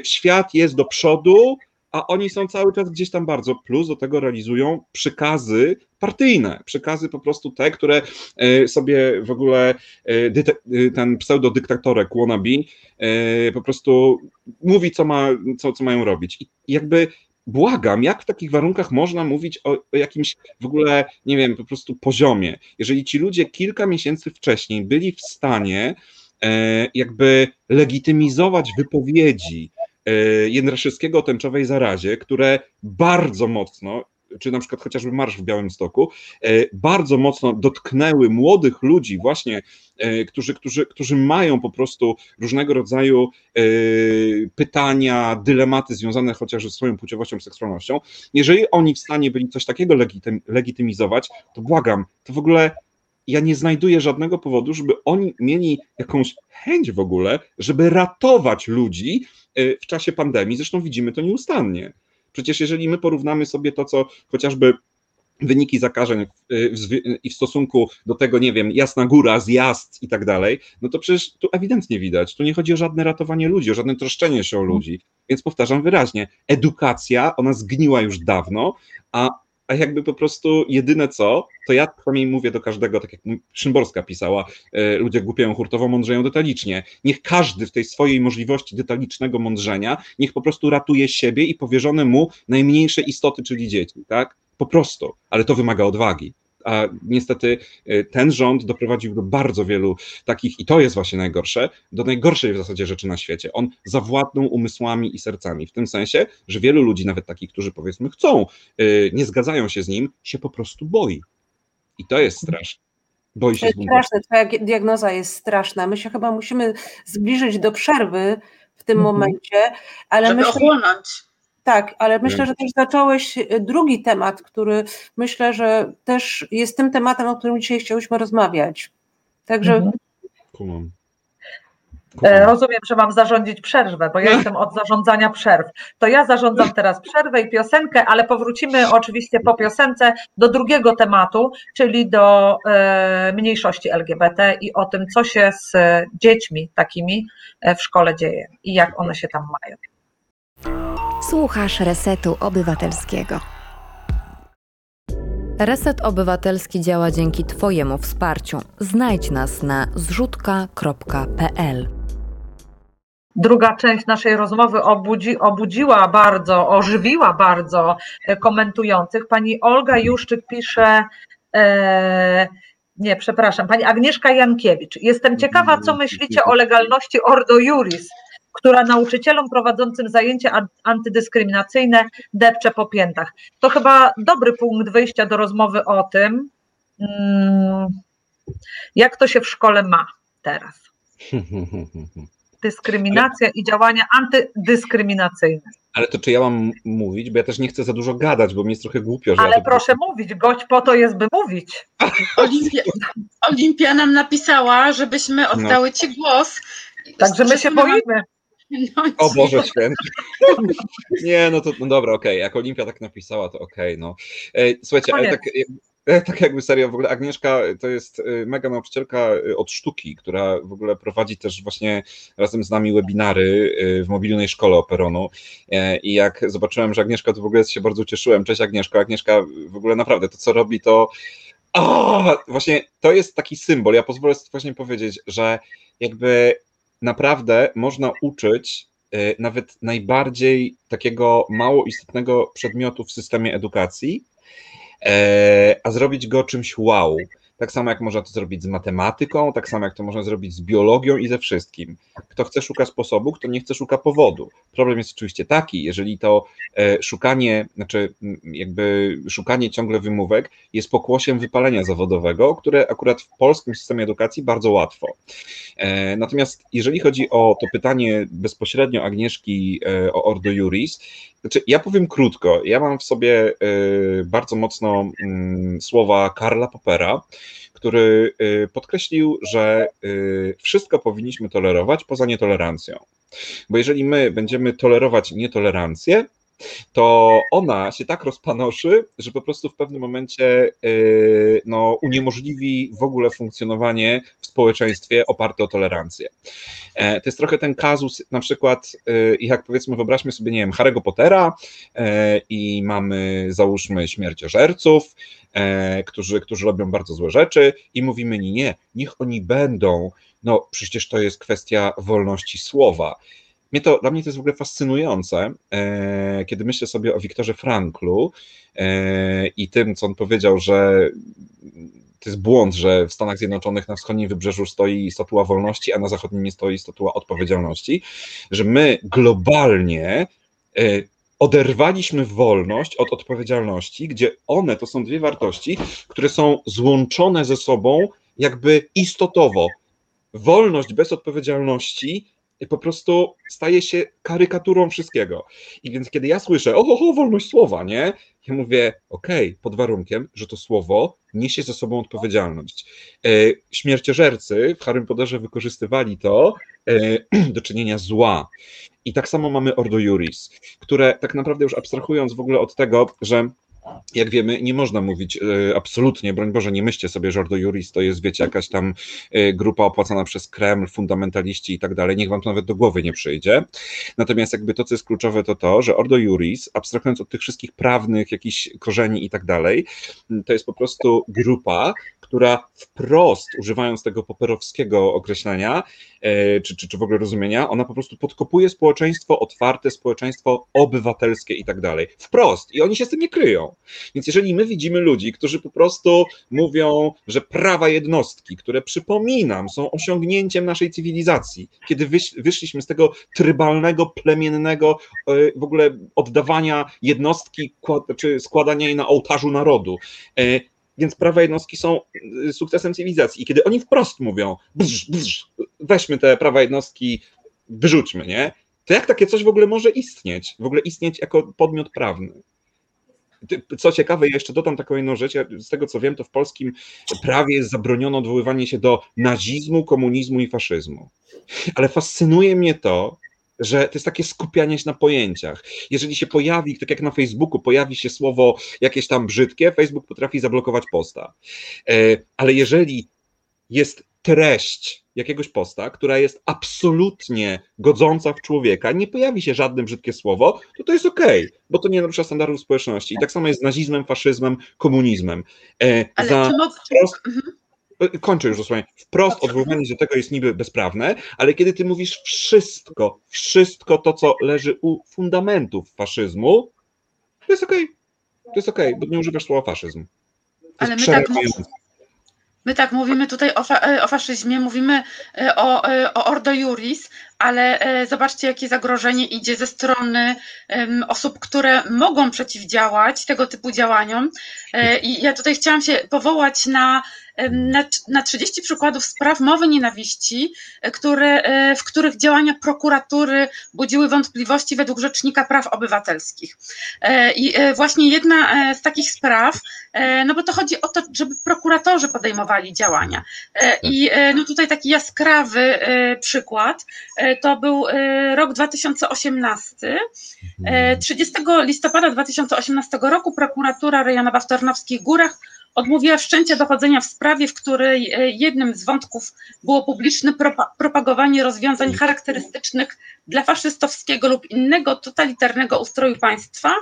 [SPEAKER 5] Świat jest do przodu, a oni są cały czas gdzieś tam bardzo, plus do tego realizują przykazy partyjne, przykazy po prostu te, które e, sobie w ogóle e, e, ten pseudodyktatorek wannabe po prostu mówi, co, ma, co, co mają robić. I jakby błagam, jak w takich warunkach można mówić o, o, jakimś w ogóle, nie wiem, po prostu poziomie, jeżeli ci ludzie kilka miesięcy wcześniej byli w stanie jakby legitymizować wypowiedzi Jędraszewskiego o tęczowej zarazie, które bardzo mocno, czy na przykład chociażby Marsz w Białymstoku, e, bardzo mocno dotknęły młodych ludzi, właśnie, e, którzy, którzy, którzy mają po prostu różnego rodzaju pytania, dylematy związane chociażby z swoją płciowością, seksualnością. Jeżeli oni w stanie byli coś takiego legitymizować, to błagam, to w ogóle ja nie znajduję żadnego powodu, żeby oni mieli jakąś chęć w ogóle, żeby ratować ludzi y, w czasie pandemii. Zresztą widzimy to nieustannie. Przecież jeżeli my porównamy sobie to, co chociażby wyniki zakażeń i w stosunku do tego, nie wiem, jasna góra, zjazd i tak dalej, no to przecież tu ewidentnie widać, tu nie chodzi o żadne ratowanie ludzi, o żadne troszczenie się o ludzi. Więc powtarzam wyraźnie, edukacja, ona zgniła już dawno, a a jakby po prostu jedyne co, to ja przynajmniej mówię do każdego, tak jak Szymborska pisała, e, ludzie głupieją hurtowo, mądrzeją detalicznie. Niech każdy w tej swojej możliwości detalicznego mądrzenia, niech po prostu ratuje siebie i powierzone mu najmniejsze istoty, czyli dzieci, tak? Po prostu, ale to wymaga odwagi a niestety y, ten rząd doprowadził do bardzo wielu takich, i to jest właśnie najgorsze, do najgorszej w zasadzie rzeczy na świecie. On zawładnął umysłami i sercami, w tym sensie, że wielu ludzi, nawet takich, którzy powiedzmy chcą, y, nie zgadzają się z nim, się po prostu boi. I to jest straszne. Boi się
[SPEAKER 4] to jest straszne, twoja diagnoza jest straszna. My się chyba musimy zbliżyć do przerwy w tym mhm. momencie, ale
[SPEAKER 3] Żeby
[SPEAKER 4] myślę,
[SPEAKER 3] ochłonąć.
[SPEAKER 4] Tak, ale myślę, że też zacząłeś e, drugi temat, który myślę, że też jest tym tematem, o którym dzisiaj chciałyśmy rozmawiać. Także. Mhm.
[SPEAKER 2] Kumam. E, rozumiem, że mam zarządzić przerwę, bo ja jestem od zarządzania przerw. To ja zarządzam teraz przerwę i piosenkę, ale powrócimy oczywiście po piosence do drugiego tematu, czyli do e, mniejszości LGBT i o tym, co się z dziećmi takimi w szkole dzieje i jak one się tam mają.
[SPEAKER 6] Słuchasz Resetu Obywatelskiego.
[SPEAKER 1] Reset Obywatelski działa dzięki Twojemu wsparciu. Znajdź nas na zrzutka.pl.
[SPEAKER 2] Druga część naszej rozmowy obudzi, obudziła bardzo, ożywiła bardzo e, komentujących. Pani Olga Juszczyk pisze. E, nie, przepraszam, pani Agnieszka Jankiewicz. Jestem ciekawa, co myślicie o legalności Ordo Juris która nauczycielom prowadzącym zajęcia antydyskryminacyjne depcze po piętach. To chyba dobry punkt wyjścia do rozmowy o tym, mm, jak to się w szkole ma teraz. Dyskryminacja i działania antydyskryminacyjne.
[SPEAKER 5] Ale to czy ja mam mówić? Bo ja też nie chcę za dużo gadać, bo mi jest trochę głupio. Że
[SPEAKER 2] Ale
[SPEAKER 5] ja
[SPEAKER 2] proszę mówić, gość po to jest, by mówić.
[SPEAKER 3] Olimpia, Olimpia nam napisała, żebyśmy no. oddały Ci głos.
[SPEAKER 2] Także my się boimy.
[SPEAKER 5] No, o Boże święty. Nie, no to no dobra, okej, okay. jak Olimpia tak napisała, to okej, okay, no. E, słuchajcie, ale tak tak jakby serio, w ogóle Agnieszka to jest mega nauczycielka od sztuki, która w ogóle prowadzi też właśnie razem z nami webinary w mobilnej szkole Operonu i jak zobaczyłem, że Agnieszka, to w ogóle się bardzo cieszyłem. Cześć Agnieszka, Agnieszka w ogóle naprawdę to, co robi, to o, właśnie to jest taki symbol. Ja pozwolę sobie właśnie powiedzieć, że jakby naprawdę można uczyć y, nawet najbardziej takiego mało istotnego przedmiotu w systemie edukacji, e, a zrobić go czymś wow. Tak samo jak można to zrobić z matematyką, tak samo jak to można zrobić z biologią i ze wszystkim. Kto chce szuka sposobu, kto nie chce szuka powodu. Problem jest oczywiście taki, jeżeli to e, szukanie, znaczy jakby szukanie ciągle wymówek jest pokłosiem wypalenia zawodowego, które akurat w polskim systemie edukacji bardzo łatwo. E, natomiast jeżeli chodzi o to pytanie bezpośrednio Agnieszki e, o Ordo Juris, znaczy ja powiem krótko, ja mam w sobie bardzo mocno mm, słowa Karla Popera, który y, podkreślił, że y, wszystko powinniśmy tolerować poza nietolerancją. Bo jeżeli my będziemy tolerować nietolerancję, to ona się tak rozpanoszy, że po prostu w pewnym momencie y, no, uniemożliwi w ogóle funkcjonowanie w społeczeństwie oparte o tolerancję. E, to jest trochę ten kazus, na przykład, jak powiedzmy, wyobraźmy sobie, nie wiem, Harry'ego Pottera e, i mamy, załóżmy, śmierciożerców, E, którzy, którzy robią bardzo złe rzeczy i mówimy nie, niech oni będą, no przecież to jest kwestia wolności słowa. Mnie to, dla mnie to jest w ogóle fascynujące, e, kiedy myślę sobie o Wiktorze Franklu e, i tym, co on powiedział, że to jest błąd, że w Stanach Zjednoczonych na wschodnim wybrzeżu stoi statua wolności, a na zachodnim nie stoi statua odpowiedzialności, że my globalnie oderwaliśmy wolność od odpowiedzialności, gdzie one to są dwie wartości, które są złączone ze sobą jakby istotowo. Wolność bez odpowiedzialności po prostu staje się karykaturą wszystkiego. I więc kiedy ja słyszę, oho, wolność słowa, nie? Ja mówię, okej, okay, pod warunkiem, że to słowo niesie ze sobą odpowiedzialność. E, śmierciożercy w Harrym Potterze wykorzystywali to e, do czynienia zła. I tak samo mamy Ordo Juris, które tak naprawdę już abstrahując w ogóle od tego, że jak wiemy, nie można mówić e, absolutnie, broń Boże, nie myślcie sobie, że Ordo Juris to jest, wiecie, jakaś tam e, grupa opłacana przez Kreml, fundamentaliści i tak dalej, niech wam to nawet do głowy nie przyjdzie. Natomiast jakby to, co jest kluczowe, to to, że Ordo Juris, abstrahując od tych wszystkich prawnych jakichś korzeni i tak dalej, to jest po prostu grupa, która wprost, używając tego poperowskiego określenia, e, czy, czy, czy w ogóle rozumienia, ona po prostu podkopuje społeczeństwo otwarte, społeczeństwo obywatelskie i tak dalej. Wprost. I oni się z tym nie kryją. Więc jeżeli my widzimy ludzi, którzy po prostu mówią, że prawa jednostki, które przypominam, są osiągnięciem naszej cywilizacji, kiedy wyszliśmy z tego trybalnego, plemiennego e, w ogóle oddawania jednostki, czy składania jej na ołtarzu narodu, e, więc prawa jednostki są y, sukcesem cywilizacji. I kiedy oni wprost mówią, weźmy te prawa jednostki, wyrzućmy, nie? To jak takie coś w ogóle może istnieć? W ogóle istnieć jako podmiot prawny? Co ciekawe, ja jeszcze dodam taką jedną rzecz. Z tego co wiem, to w polskim prawie jest zabroniono odwoływanie się do nazizmu, komunizmu i faszyzmu. Ale fascynuje mnie to, że to jest takie skupianie się na pojęciach. Jeżeli się pojawi, tak jak na Facebooku, pojawi się słowo jakieś tam brzydkie, Facebook potrafi zablokować posta. E, ale jeżeli jest treść jakiegoś posta, która jest absolutnie godząca w człowieka, nie pojawi się żadne brzydkie słowo, to to jest okej, okay, bo to nie narusza standardów społeczności. I tak samo jest z nazizmem, faszyzmem, komunizmem.
[SPEAKER 3] E, Ale za czy prost... Mhm
[SPEAKER 5] kończę już dosłownie, wprost odwoływanie do tego jest niby bezprawne, ale kiedy ty mówisz wszystko, wszystko to, co leży u fundamentów faszyzmu, to jest okej. Okay. To jest okej, okay, bo nie używasz słowa faszyzm.
[SPEAKER 3] ale my tak, my tak mówimy tutaj o, fa e, o faszyzmie, mówimy e, o, e, o Ordo Juris, ale zobaczcie, jakie zagrożenie idzie ze strony osób, które mogą przeciwdziałać tego typu działaniom. I ja tutaj chciałam się powołać na na, na 30 przykładów spraw mowy nienawiści, e, które, e, w których działania prokuratury budziły wątpliwości według Rzecznika Praw Obywatelskich. E, I właśnie jedna z takich spraw, no bo to chodzi o to, żeby prokuratorzy podejmowali działania. I no tutaj taki jaskrawy przykład, to był rok 2018. 30 listopada 2018 roku prokuratura rejonowa w Tarnowskich Górach odmówiła wszczęcia dochodzenia w sprawie, w której jednym z wątków było publiczne propagowanie rozwiązań charakterystycznych dla faszystowskiego lub innego totalitarnego ustroju państwa,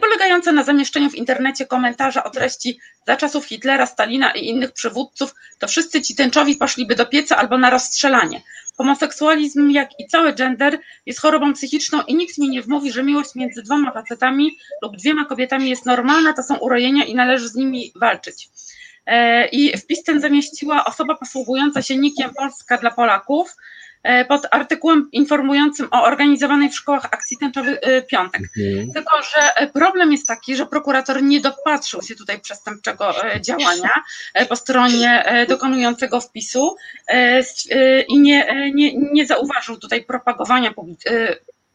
[SPEAKER 3] polegające na zamieszczeniu w internecie komentarza o treści za czasów Hitlera, Stalina i innych przywódców, to wszyscy ci tęczowi poszliby do pieca albo na rozstrzelanie. Homoseksualizm, jak i cały gender, jest chorobą psychiczną i nikt mi nie wmówi, że miłość między dwoma facetami lub dwiema kobietami jest normalna, to są urojenia i należy z nimi walczyć. E, I wpis ten zamieściła osoba posługująca się nikiem Polska dla Polaków, pod artykułem informującym o organizowanej w szkołach akcji Tęczowy e, Piątek. Mhm. Tylko, że e, problem jest taki, że prokurator nie dopatrzył się tutaj przestępczego działania po stronie dokonującego wpisu i nie, nie, nie zauważył tutaj propagowania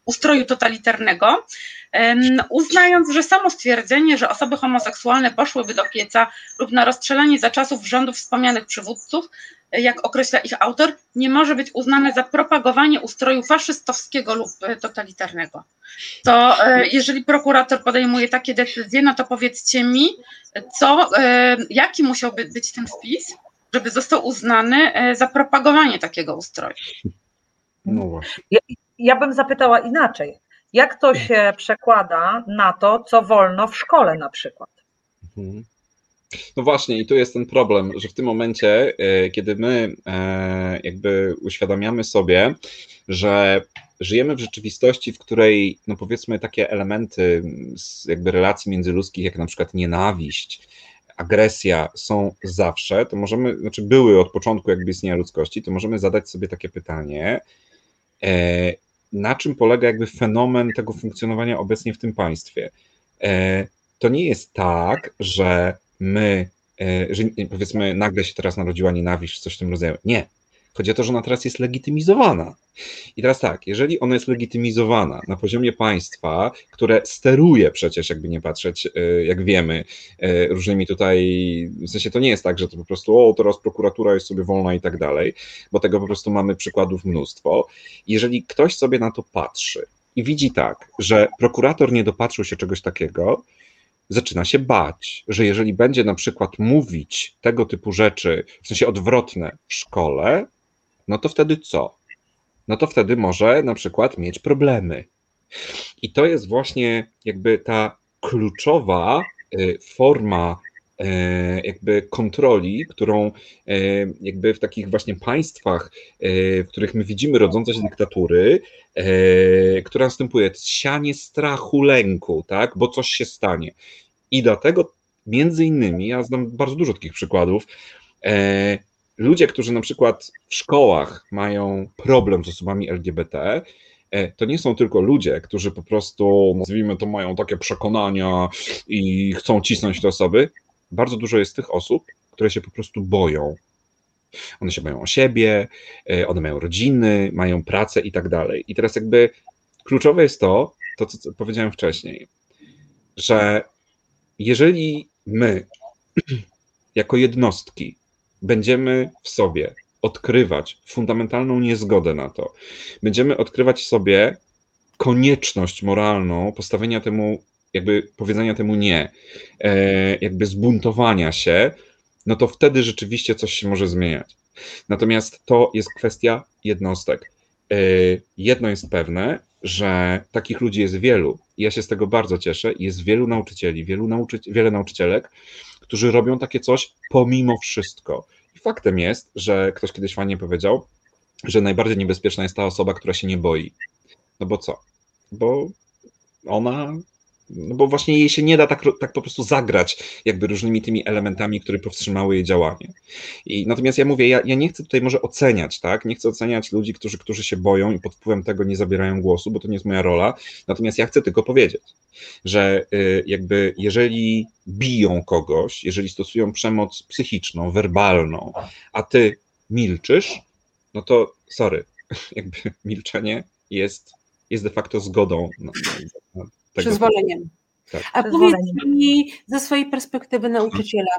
[SPEAKER 3] ustroju totalitarnego, uznając, że samo stwierdzenie, że osoby homoseksualne poszłyby do pieca lub na rozstrzelanie za czasów rządów wspomnianych przywódców jak określa ich autor, nie może być uznane za propagowanie ustroju faszystowskiego lub e, totalitarnego. To e, jeżeli prokurator podejmuje takie decyzje, no to powiedzcie mi, co, e, jaki musiałby być ten wpis, żeby został uznany za propagowanie takiego ustroju.
[SPEAKER 2] No właśnie. Ja, ja bym zapytała inaczej. Jak to się przekłada na to, co wolno w szkole na przykład? Mhm.
[SPEAKER 5] No właśnie, i tu jest ten problem, że w tym momencie, e, kiedy my e, jakby uświadamiamy sobie, że żyjemy w rzeczywistości, w której, no powiedzmy, takie elementy jakby relacji międzyludzkich, jak na przykład nienawiść, agresja są zawsze, to możemy, znaczy były od początku jakby istnienia ludzkości, to możemy zadać sobie takie pytanie, e, na czym polega jakby fenomen tego funkcjonowania obecnie w tym państwie. To nie jest tak, że my, e, że powiedzmy nagle się teraz narodziła nienawiść, coś w tym rodzaju. Nie. Chodzi o to, że ona teraz jest legitymizowana. I teraz tak, jeżeli ona jest legitymizowana na poziomie państwa, które steruje przecież, jakby nie patrzeć, e, jak wiemy, e, różnymi tutaj, w sensie to nie jest tak, że to po prostu, o, teraz prokuratura jest sobie wolna i tak dalej, bo tego po prostu mamy przykładów mnóstwo. Jeżeli ktoś sobie na to patrzy i widzi tak, że prokurator nie dopatrzył się czegoś takiego, zaczyna się bać, że jeżeli będzie na przykład mówić tego typu rzeczy, w sensie odwrotne w szkole, no to wtedy co? No to wtedy może na przykład mieć problemy. I to jest właśnie jakby ta kluczowa y, forma jakby kontroli, którą y, jakby w takich właśnie państwach, w których my widzimy rodzące się dyktatury, która następuje, sianie strachu, lęku, tak, bo coś się stanie. I dlatego między innymi, ja znam bardzo dużo takich przykładów, e, ludzie, którzy na przykład w szkołach mają problem z osobami LGBT, e, to nie są tylko ludzie, którzy po prostu, nazwijmy to, mają takie przekonania i chcą cisnąć te osoby. Bardzo dużo jest tych osób, które się po prostu boją. One się boją o siebie, e, one mają rodziny, mają pracę i tak dalej. I teraz jakby kluczowe jest to, to co powiedziałem wcześniej, że jeżeli my, jako jednostki, będziemy w sobie odkrywać fundamentalną niezgodę na to, będziemy odkrywać sobie konieczność moralną postawienia temu, jakby powiedzenia temu nie, e, jakby zbuntowania się, no to wtedy rzeczywiście coś się może zmieniać. Natomiast to jest kwestia jednostek. E, jedno jest pewne, że takich ludzi jest wielu. Ja się z tego bardzo cieszę. Jest wielu nauczycieli, wielu nauczy wiele nauczycielek, którzy robią takie coś pomimo wszystko. I faktem jest, że ktoś kiedyś fajnie powiedział, że najbardziej niebezpieczna jest ta osoba, która się nie boi. No bo co? Bo ona no bo właśnie jej się nie da tak, tak po prostu zagrać jakby różnymi tymi elementami, które powstrzymały jej działanie. I natomiast ja mówię, ja, ja nie chcę tutaj może oceniać, tak? Nie chcę oceniać ludzi, którzy, którzy się boją i pod wpływem tego nie zabierają głosu, bo to nie jest moja rola. Natomiast ja chcę tylko powiedzieć, że y, jakby jeżeli biją kogoś, jeżeli stosują przemoc psychiczną, werbalną, a ty milczysz, no to sorry, jakby milczenie jest, jest de facto zgodą na,
[SPEAKER 4] na tego. Przyzwoleniem.
[SPEAKER 5] Tak.
[SPEAKER 4] A powiedz mi ze swojej perspektywy nauczyciela,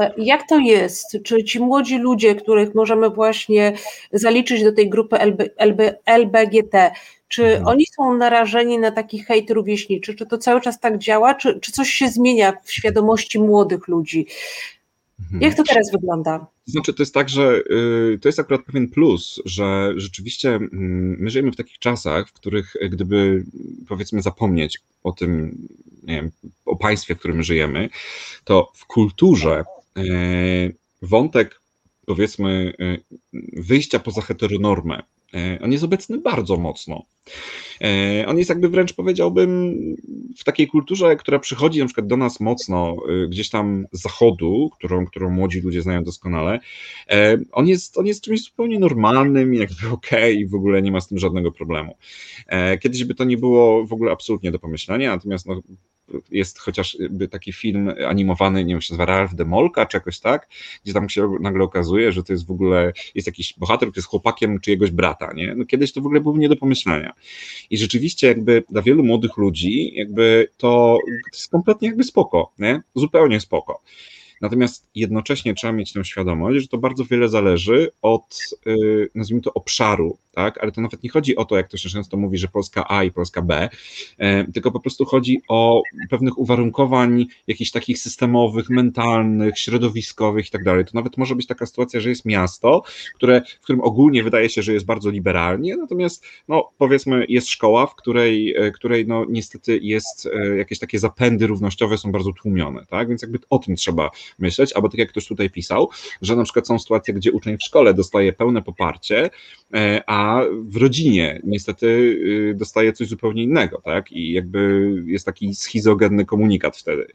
[SPEAKER 4] e, jak to jest? Czy ci młodzi ludzie, których możemy właśnie zaliczyć do tej grupy LB, LB, LBGT, czy mhm. oni są narażeni na taki hejt rówieśniczy? Czy to cały czas tak działa? Czy, czy coś się zmienia w świadomości młodych ludzi? Mhm. Jak to teraz wygląda?
[SPEAKER 5] To znaczy, to jest tak, że y, to jest akurat pewien plus, że rzeczywiście mm, my żyjemy w takich czasach, w których e, gdyby powiedzmy zapomnieć o tym, nie wiem, o państwie, w którym żyjemy, to w kulturze e, wątek powiedzmy e, wyjścia poza heteronormę, on jest obecny bardzo mocno. E, on jest jakby wręcz powiedziałbym w takiej kulturze, która przychodzi na przykład do nas mocno e, gdzieś tam z zachodu, którą, którą młodzi ludzie znają doskonale. E, on jest, on jest czymś zupełnie normalnym, jakby okej, okay, w ogóle nie ma z tym żadnego problemu. Kiedyś by to nie było w ogóle absolutnie do pomyślenia, natomiast no, jest chociażby taki film animowany, nie wiem, się nazywa Ralph Demolka, czy jakoś tak, gdzie tam się nagle okazuje, że to jest w ogóle, jest jakiś bohater, który jest chłopakiem czyjegoś brata, nie? No kiedyś to w ogóle było nie do pomyślenia. I rzeczywiście jakby dla wielu młodych ludzi jakby to, to jest kompletnie jakby spoko, nie? Zupełnie spoko. Natomiast jednocześnie trzeba mieć tę świadomość, że to bardzo wiele zależy od, y, nazwijmy to, obszaru, tak? Ale to nawet nie chodzi o to, jak to się często mówi, że Polska A i Polska B, e, tylko po prostu chodzi o pewnych uwarunkowań jakichś takich systemowych, mentalnych, środowiskowych i tak dalej. To nawet może być taka sytuacja, że jest miasto, które, w którym ogólnie wydaje się, że jest bardzo liberalnie, natomiast no, powiedzmy jest szkoła, w której, e, której no, niestety jest e, jakieś takie zapędy równościowe są bardzo tłumione, tak? Więc jakby o tym trzeba myśleć, albo tak jak ktoś tutaj pisał, że na przykład są sytuacje, gdzie uczeń w szkole dostaje pełne poparcie, a w rodzinie niestety y, dostaje coś zupełnie innego, tak? I jakby jest taki schizogenny komunikat wtedy.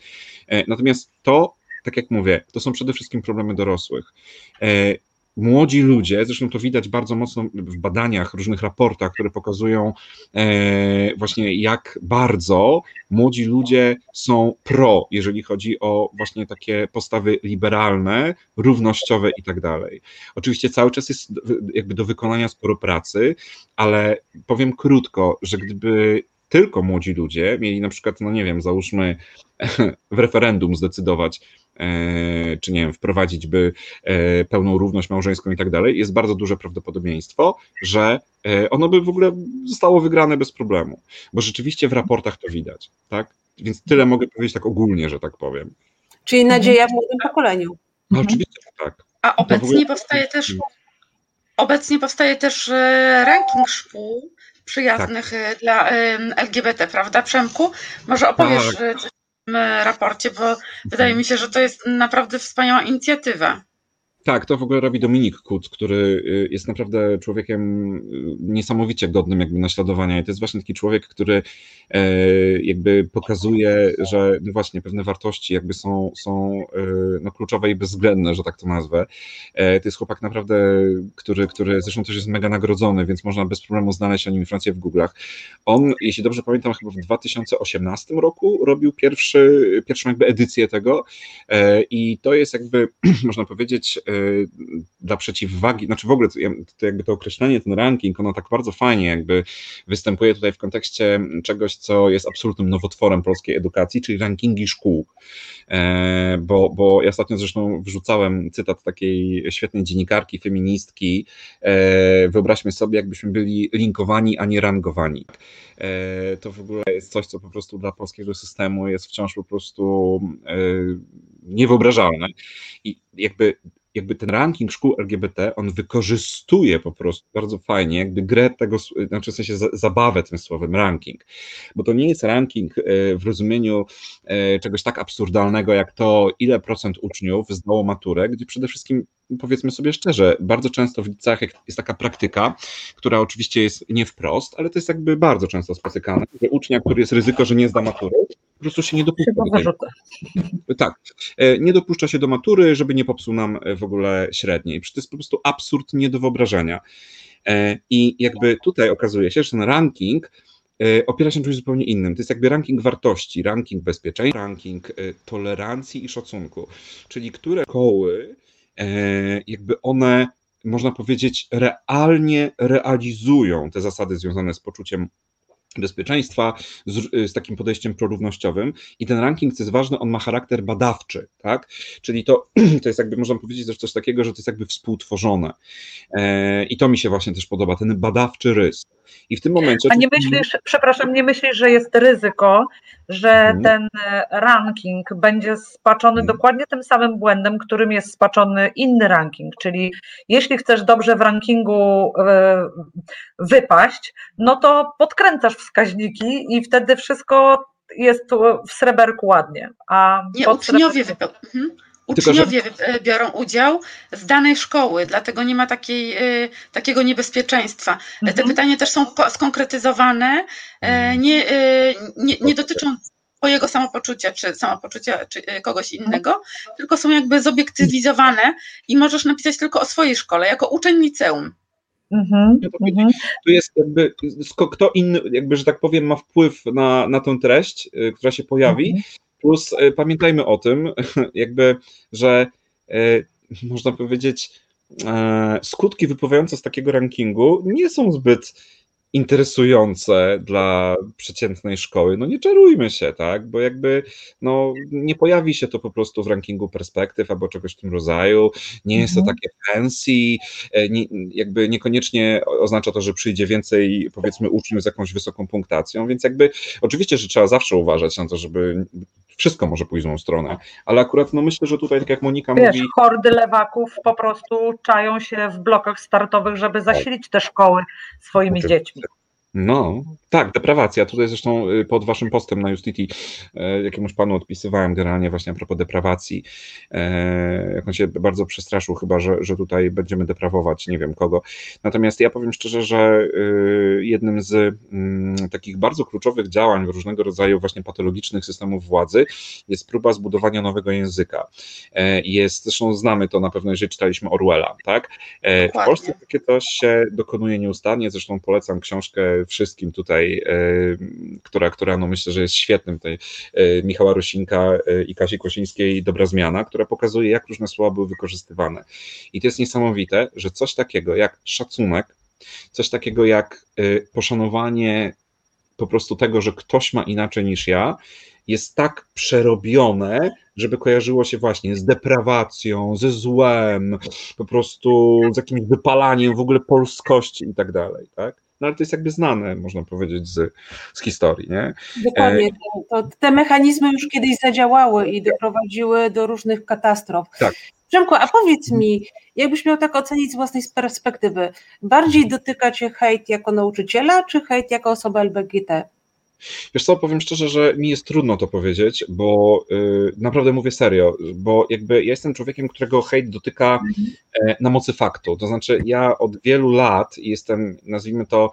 [SPEAKER 5] E, natomiast to, tak jak mówię, to są przede wszystkim problemy dorosłych. Młodzi ludzie, zresztą to widać bardzo mocno w badaniach, różnych raportach, które pokazują e, właśnie jak bardzo młodzi ludzie są pro, jeżeli chodzi o właśnie takie postawy liberalne, równościowe i tak dalej. Oczywiście cały czas jest jakby do wykonania sporo pracy, ale powiem krótko, że gdyby tylko młodzi ludzie mieli na przykład, no nie wiem, załóżmy w referendum zdecydować, czy nie wiem, wprowadzić by e, pełną równość małżeńską i tak dalej, jest bardzo duże prawdopodobieństwo, że e, ono by w ogóle zostało wygrane bez problemu, bo rzeczywiście w raportach to widać, tak? Więc tyle mogę powiedzieć tak ogólnie, że tak powiem.
[SPEAKER 4] Czyli nadzieja w młodym pokoleniu.
[SPEAKER 5] No, oczywiście, że tak.
[SPEAKER 3] A obecnie ogóle... powstaje też obecnie powstaje też ranking szkół, przyjaznych tak. dla LGBT, prawda Przemku? Może opowiesz tak. coś raporcie, bo wydaje mi się, że to jest naprawdę wspaniała inicjatywa.
[SPEAKER 5] Tak, to w ogóle robi Dominik Kuc, który y, jest naprawdę człowiekiem y, niesamowicie godnym jakby naśladowania i to jest właśnie taki człowiek, który e, jakby pokazuje, że no właśnie pewne wartości jakby są, są e, no kluczowe i bezwzględne, że tak to nazwę. E, to jest chłopak naprawdę, który, który zresztą też jest mega nagrodzony, więc można bez problemu znaleźć o nim informacje w Google'ach. On, jeśli dobrze pamiętam, chyba w 2018 roku robił pierwszy, pierwszą jakby edycję tego i to jest jakby, można powiedzieć, Y, dla przeciwwagi, znaczy w ogóle to, to jakby to określenie, ten ranking, ono tak bardzo fajnie jakby występuje tutaj w kontekście czegoś, co jest absolutnym nowotworem polskiej edukacji, czyli rankingi szkół. E, bo, bo ja ostatnio zresztą wrzucałem cytat takiej świetnej dziennikarki, feministki. E, wyobraźmy sobie, jakbyśmy byli linkowani, a nie rangowani. E, to w ogóle jest coś, co po prostu dla polskiego systemu jest wciąż po prostu niewyobrażalne. I jakby jakby ten ranking szkół LGBT, on wykorzystuje po prostu bardzo fajnie, jakby grę tego, znaczy w sensie zabawę tym słowem ranking, bo to nie jest ranking e, w rozumieniu e, czegoś tak absurdalnego jak to, ile procent uczniów zdało maturę, gdzie przede wszystkim powiedzmy sobie szczerze, bardzo często w liceach jest taka praktyka, która oczywiście jest nie wprost, ale to jest jakby bardzo często spotykane, że ucznia, który jest ryzyko, że nie zda matury, po prostu się nie dopuszcza. Do tak, e, nie dopuszcza się do matury, żeby nie popsuł nam e, w ogóle średniej. To jest po prostu absurd nie do wyobrażenia. E, I jakby tutaj okazuje się, że ten ranking opiera się na czymś zupełnie innym. To jest jakby ranking wartości, ranking bezpieczeństwa, ranking tolerancji i szacunku, czyli które szkoły jakby one można powiedzieć, realnie realizują te zasady związane z poczuciem bezpieczeństwa z, y, z, takim podejściem prorównościowym i ten ranking, co jest ważne, on ma charakter badawczy, tak? Czyli to, to jest jakby, można powiedzieć też coś takiego, że to jest jakby współtworzone e, i to mi się właśnie też podoba, ten badawczy rys. I w tym momencie...
[SPEAKER 2] A nie myślisz, przepraszam, nie myślisz, że jest ryzyko, że hmm. ten e, ranking będzie spaczony hmm. dokładnie tym samym błędem, którym jest spaczony inny ranking, czyli jeśli chcesz dobrze w rankingu e, wypaść, no to podkręcasz wskaźniki i wtedy wszystko jest w sreberku ładnie. A
[SPEAKER 3] nie, uczniowie sreberku... mhm. Uczniowie e, biorą udział z danej szkoły, dlatego nie ma takiej, e, takiego niebezpieczeństwa. E, mhm. Te pytania też są skonkretyzowane, mhm. nie, nie, nie dotyczą Twojego samopoczucia, czy samopoczucia czy kogoś innego, tylko są jakby zobiektywizowane i możesz napisać tylko o swojej szkole, jako uczeń liceum.
[SPEAKER 5] Mhm, mhm. Tu jest jakby, kto inny, jakby, że tak powiem, ma wpływ na, na tę treść, która się pojawi, mhm. Plus e, pamiętajmy o tym, jakby, że e, można powiedzieć, e, skutki wypływające z takiego rankingu nie są zbyt interesujące dla przeciętnej szkoły. No nie czarujmy się, tak? Bo jakby no, nie pojawi się to po prostu w rankingu perspektyw albo czegoś w tym rodzaju. Nie jest to mhm. takie fancy, nie, jakby niekoniecznie oznacza to, że przyjdzie więcej powiedzmy uczniów z jakąś wysoką punktacją, więc jakby oczywiście, że trzeba zawsze uważać na to, żeby wszystko może pójść w złą stronę, ale akurat no myślę, że tutaj, tak jak Monika
[SPEAKER 2] Wiesz,
[SPEAKER 5] mówi...
[SPEAKER 2] hordy lewaków po prostu czają się w blokach startowych, żeby zasilić te szkoły swoimi dziećmi.
[SPEAKER 5] No, tak, deprawacja. Tutaj zresztą y, pod waszym postem na Justity e, jakiemuś panu odpisywałem generalnie właśnie a propos deprawacji. E, jak on się bardzo przestraszył chyba, że, że tutaj będziemy deprawować nie wiem kogo. Natomiast ja powiem szczerze, że y, jednym z mm, takich bardzo kluczowych działań różnego rodzaju właśnie patologicznych systemów władzy jest próba zbudowania nowego języka. E, jest, zresztą znamy to na pewno, jeżeli czytaliśmy Orwella, tak? W Polsce takie coś się dokonuje nieustannie, zresztą polecam książkę wszystkim tutaj, e, która, która no myślę, że jest świetnym, tej e, Michała Rosinka e, i Kasi Kłosińskiej Dobra Zmiana, która pokazuje, jak różne słowa były wykorzystywane. I to jest niesamowite, że coś takiego jak szacunek, coś takiego jak poszanowanie po prostu tego, że ktoś ma inaczej niż ja, jest tak przerobione, żeby kojarzyło się właśnie z deprawacją, ze złem, po prostu z jakimś wypalaniem w ogóle polskości i tak dalej, tak? No ale to jest jakby znane, można powiedzieć, z, z historii. Nie?
[SPEAKER 4] Dokładnie. E, to, te mechanizmy już kiedyś zadziałały i doprowadziły do różnych katastrof.
[SPEAKER 5] Tak.
[SPEAKER 4] Przemku, a powiedz mi, jakbyś miał tak ocenić z własnej perspektywy, bardziej dotyka Cię hejt jako nauczyciela, czy hejt jako osoba LBGT?
[SPEAKER 5] Wiesz co, powiem szczerze, że mi jest trudno to powiedzieć, bo y, naprawdę mówię serio, bo jakby ja jestem człowiekiem, którego hejt dotyka y, na mocy faktu. To znaczy, ja od wielu lat jestem, nazwijmy to,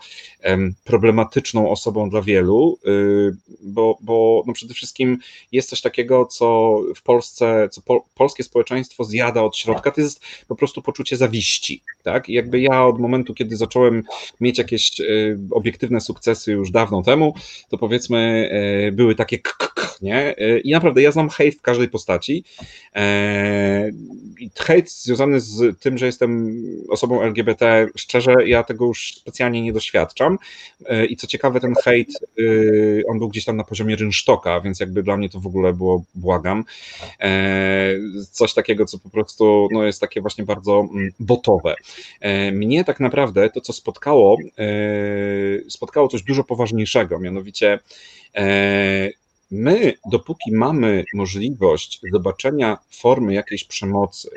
[SPEAKER 5] problematyczną osobą dla wielu, y, bo, bo no przede wszystkim jest coś takiego, co w Polsce, co po, polskie społeczeństwo zjada od środka, to jest po prostu poczucie zawiści. Tak? I jakby ja od momentu, kiedy zacząłem mieć jakieś y, obiektywne sukcesy już dawno temu, to powiedzmy e, były takie k, nie? E, I naprawdę ja znam hejt w każdej postaci. E, hejt związany z tym, że jestem osobą LGBT, szczerze, ja tego już specjalnie nie doświadczam. I co ciekawe, ten hejt, on był gdzieś tam na poziomie rynsztoka, więc jakby dla mnie to w ogóle było błagam. Coś takiego, co po prostu no, jest takie właśnie bardzo mm, botowe. Mnie tak naprawdę to, co spotkało, spotkało coś dużo poważniejszego, mianowicie E, my, dopóki mamy możliwość zobaczenia formy jakiejś przemocy,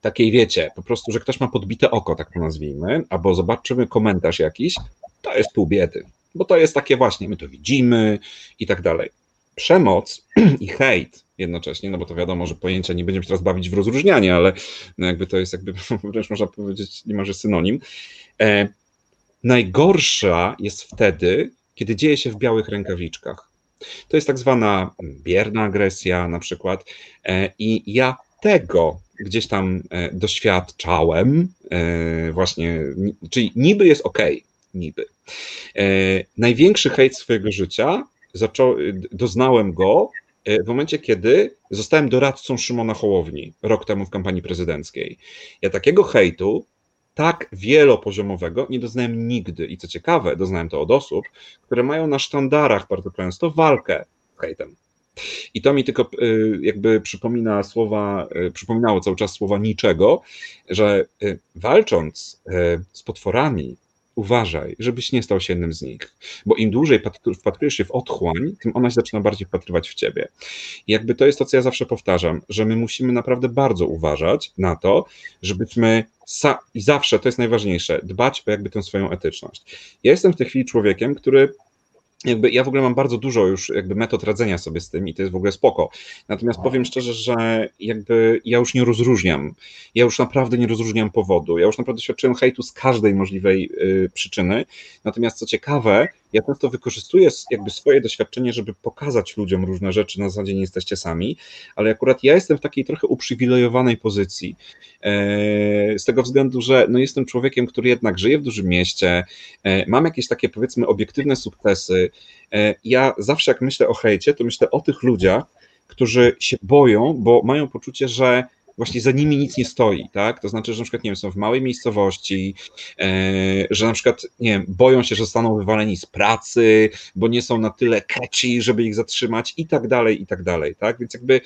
[SPEAKER 5] takiej wiecie, po prostu, że ktoś ma podbite oko, tak to nazwijmy, albo zobaczymy komentarz jakiś, to jest pół biedy, bo to jest takie właśnie, my to widzimy i tak dalej. Przemoc i hejt jednocześnie, no bo to wiadomo, że pojęcia nie będziemy się teraz bawić w rozróżnianie, ale no jakby to jest jakby wręcz można powiedzieć niemalże synonim. E, najgorsza jest wtedy, kiedy dzieje się w białych rękawiczkach. To jest tak zwana bierna agresja na przykład e, i ja tego gdzieś tam e, doświadczałem e, właśnie, czyli niby jest ok, niby. Największy hejt swojego życia doznałem go w momencie, kiedy zostałem doradcą Szymona Hołowni rok temu w kampanii prezydenckiej. Ja takiego hejtu tak wielopoziomowego nie doznałem nigdy. I co ciekawe, doznałem to od osób, które mają na sztandarach bardzo często walkę z hejtem. I to mi tylko y, jakby przypomina słowa, y, przypominało cały czas słowa niczego, że y, walcząc z potworami, uważaj, żebyś nie stał się jednym z nich. Bo im dłużej wpatrujesz się w otchłań, tym ona się zaczyna bardziej wpatrywać w ciebie. I jakby to jest to, co ja zawsze powtarzam, że my musimy naprawdę bardzo uważać na to, żebyśmy i zawsze, to jest najważniejsze, dbać o jakby tę swoją etyczność. Ja jestem w tej chwili człowiekiem, który jakby ja w ogóle mam bardzo dużo już jakby metod radzenia sobie z tym i to jest w ogóle spoko. Natomiast powiem szczerze, że jakby ja już nie rozróżniam. Ja już naprawdę nie rozróżniam powodu. Ja już naprawdę doświadczyłem hejtu z każdej możliwej y, przyczyny. Natomiast co ciekawe, ja często wykorzystuję jakby swoje doświadczenie, żeby pokazać ludziom różne rzeczy, na zasadzie nie jesteście sami, ale akurat ja jestem w takiej trochę uprzywilejowanej pozycji, e, z tego względu, że no jestem człowiekiem, który jednak żyje w dużym mieście, e, mam jakieś takie powiedzmy obiektywne sukcesy. E, ja zawsze jak myślę o hejcie, to myślę o tych ludziach, którzy się boją, bo mają poczucie, że właśnie za nimi nic nie stoi, tak? To znaczy, że na przykład, nie wiem, są w małej miejscowości, e, że na przykład, nie wiem, boją się, że zostaną wywaleni z pracy, bo nie są na tyle catchy, żeby ich zatrzymać i tak dalej, i tak dalej, tak? Więc jakby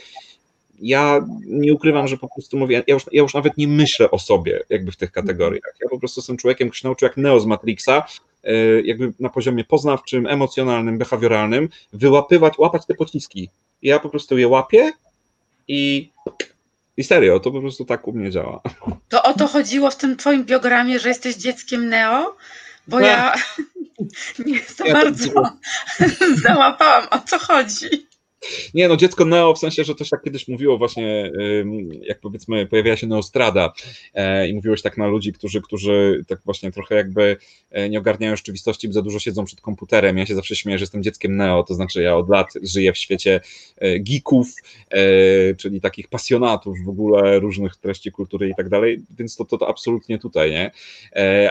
[SPEAKER 5] ja nie ukrywam, że po prostu mówię, ja już, ja już nawet nie myślę o sobie jakby w tych kategoriach. Ja po prostu jestem człowiekiem, który się nauczył jak Neo z Matrixa, e, jakby na poziomie poznawczym, emocjonalnym, behawioralnym, wyłapywać, łapać te pociski. Ja po prostu je łapię i i serio, to po prostu tak u mnie działa.
[SPEAKER 3] To o to chodziło w tym twoim biogramie, że jesteś dzieckiem Neo? Bo ja nie za ja bardzo załapałam, o co chodzi.
[SPEAKER 5] Nie, no dziecko Neo, w sensie, że też tak kiedyś mówiło właśnie, jak powiedzmy pojawiła się Neostrada e, i mówiłeś tak na ludzi, którzy, którzy tak właśnie trochę jakby e, nie ogarniają rzeczywistości, bo za dużo siedzą przed komputerem. Ja się zawsze śmieję, że jestem dzieckiem Neo, to znaczy ja od lat żyję w świecie e, geeków, czyli takich pasjonatów w ogóle różnych treści kultury i tak dalej, więc to, to, to absolutnie tutaj, nie?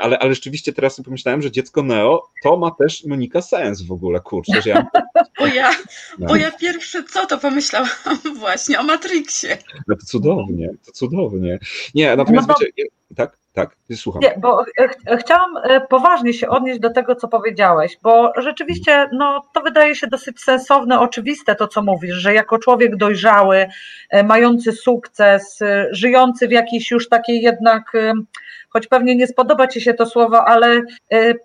[SPEAKER 5] Ale, ale rzeczywiście teraz pomyślałem, że dziecko Neo to ma też Monika sens w ogóle, kurczę, że ja...
[SPEAKER 3] Bo ja, bo ja pierwszy pierwsze co, to pomyślałam właśnie o Matrixie.
[SPEAKER 5] No to cudownie, to cudownie. Nie, natomiast no wiecie, tak? Tak, słucham.
[SPEAKER 2] Nie, bo ch chciałam e, poważnie się odnieść do tego, co powiedziałeś, bo rzeczywiście no, to wydaje się dosyć sensowne, oczywiste to, co mówisz, że jako człowiek dojrzały, e, mający sukces, e, żyjący w jakiejś już takiej jednak, choć pewnie nie spodoba Ci się to słowo, ale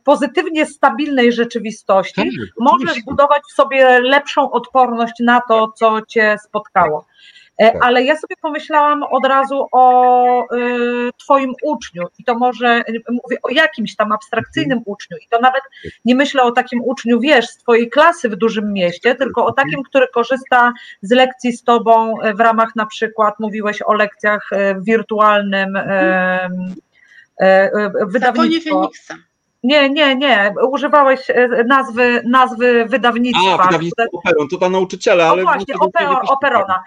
[SPEAKER 2] pozytywnie stabilnej rzeczywistości, tak, możesz budować w sobie lepszą odporność na to, co Cię spotkało. E, tak. Ale ja sobie pomyślałam od razu o y, Twoim uczniu i to może mówię o jakimś tam abstrakcyjnym mhm. uczniu i to nawet nie myślę o takim uczniu, wiesz, z Twojej klasy w dużym mieście, tylko o mhm. takim, który korzysta z lekcji z Tobą e, w ramach na przykład, mówiłeś o lekcjach w wirtualnym
[SPEAKER 3] mhm. wydawnictwie.
[SPEAKER 2] Nie, nie, nie. Używałeś nazwy, nazwy wydawnictwa.
[SPEAKER 5] A, wydawnictwo Operon, to ta nauczyciela, ale...
[SPEAKER 2] O właśnie, Operona.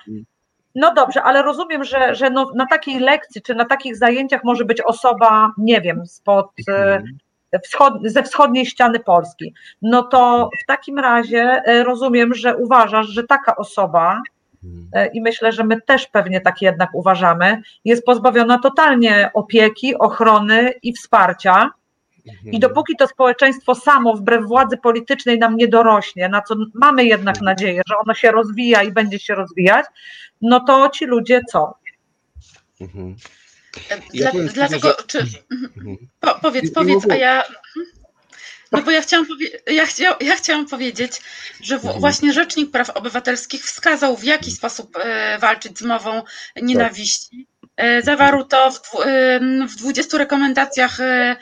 [SPEAKER 2] No dobrze, ale rozumiem, że, że no, na takiej lekcji czy na takich zajęciach może być osoba, nie wiem, spod, mhm. wschod, ze wschodniej ściany Polski. No to w takim razie e, rozumiem, że uważasz, że taka osoba, e, i myślę, że my też pewnie tak jednak uważamy, jest pozbawiona totalnie opieki, ochrony i wsparcia. I mhm. dopóki to społeczeństwo samo, wbrew władzy politycznej, nam nie dorośnie, na co mamy jednak nadzieję, że ono się rozwija i będzie się rozwijać, no to ci ludzie co?
[SPEAKER 3] Mhm. Dla, dlatego, że... czy, mhm. po, powiedz, powiedz, a ja. No bo ja chciałam, ja, chcia... ja chciałam powiedzieć, że w... właśnie Rzecznik Praw Obywatelskich wskazał, w jaki sposób e, walczyć z mową nienawiści. E, zawarł to w, w 20 rekomendacjach e,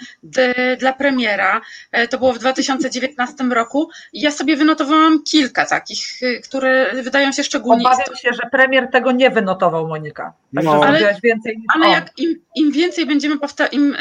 [SPEAKER 3] dla premiera. E, to było w 2019 roku. Ja sobie wynotowałam kilka takich, które wydają się szczególnie
[SPEAKER 2] Obawiam istotne. się, że premier tego nie wynotował, Monika.
[SPEAKER 3] Tak no. ale, więcej ale jak im, im więcej będziemy powtarzać, im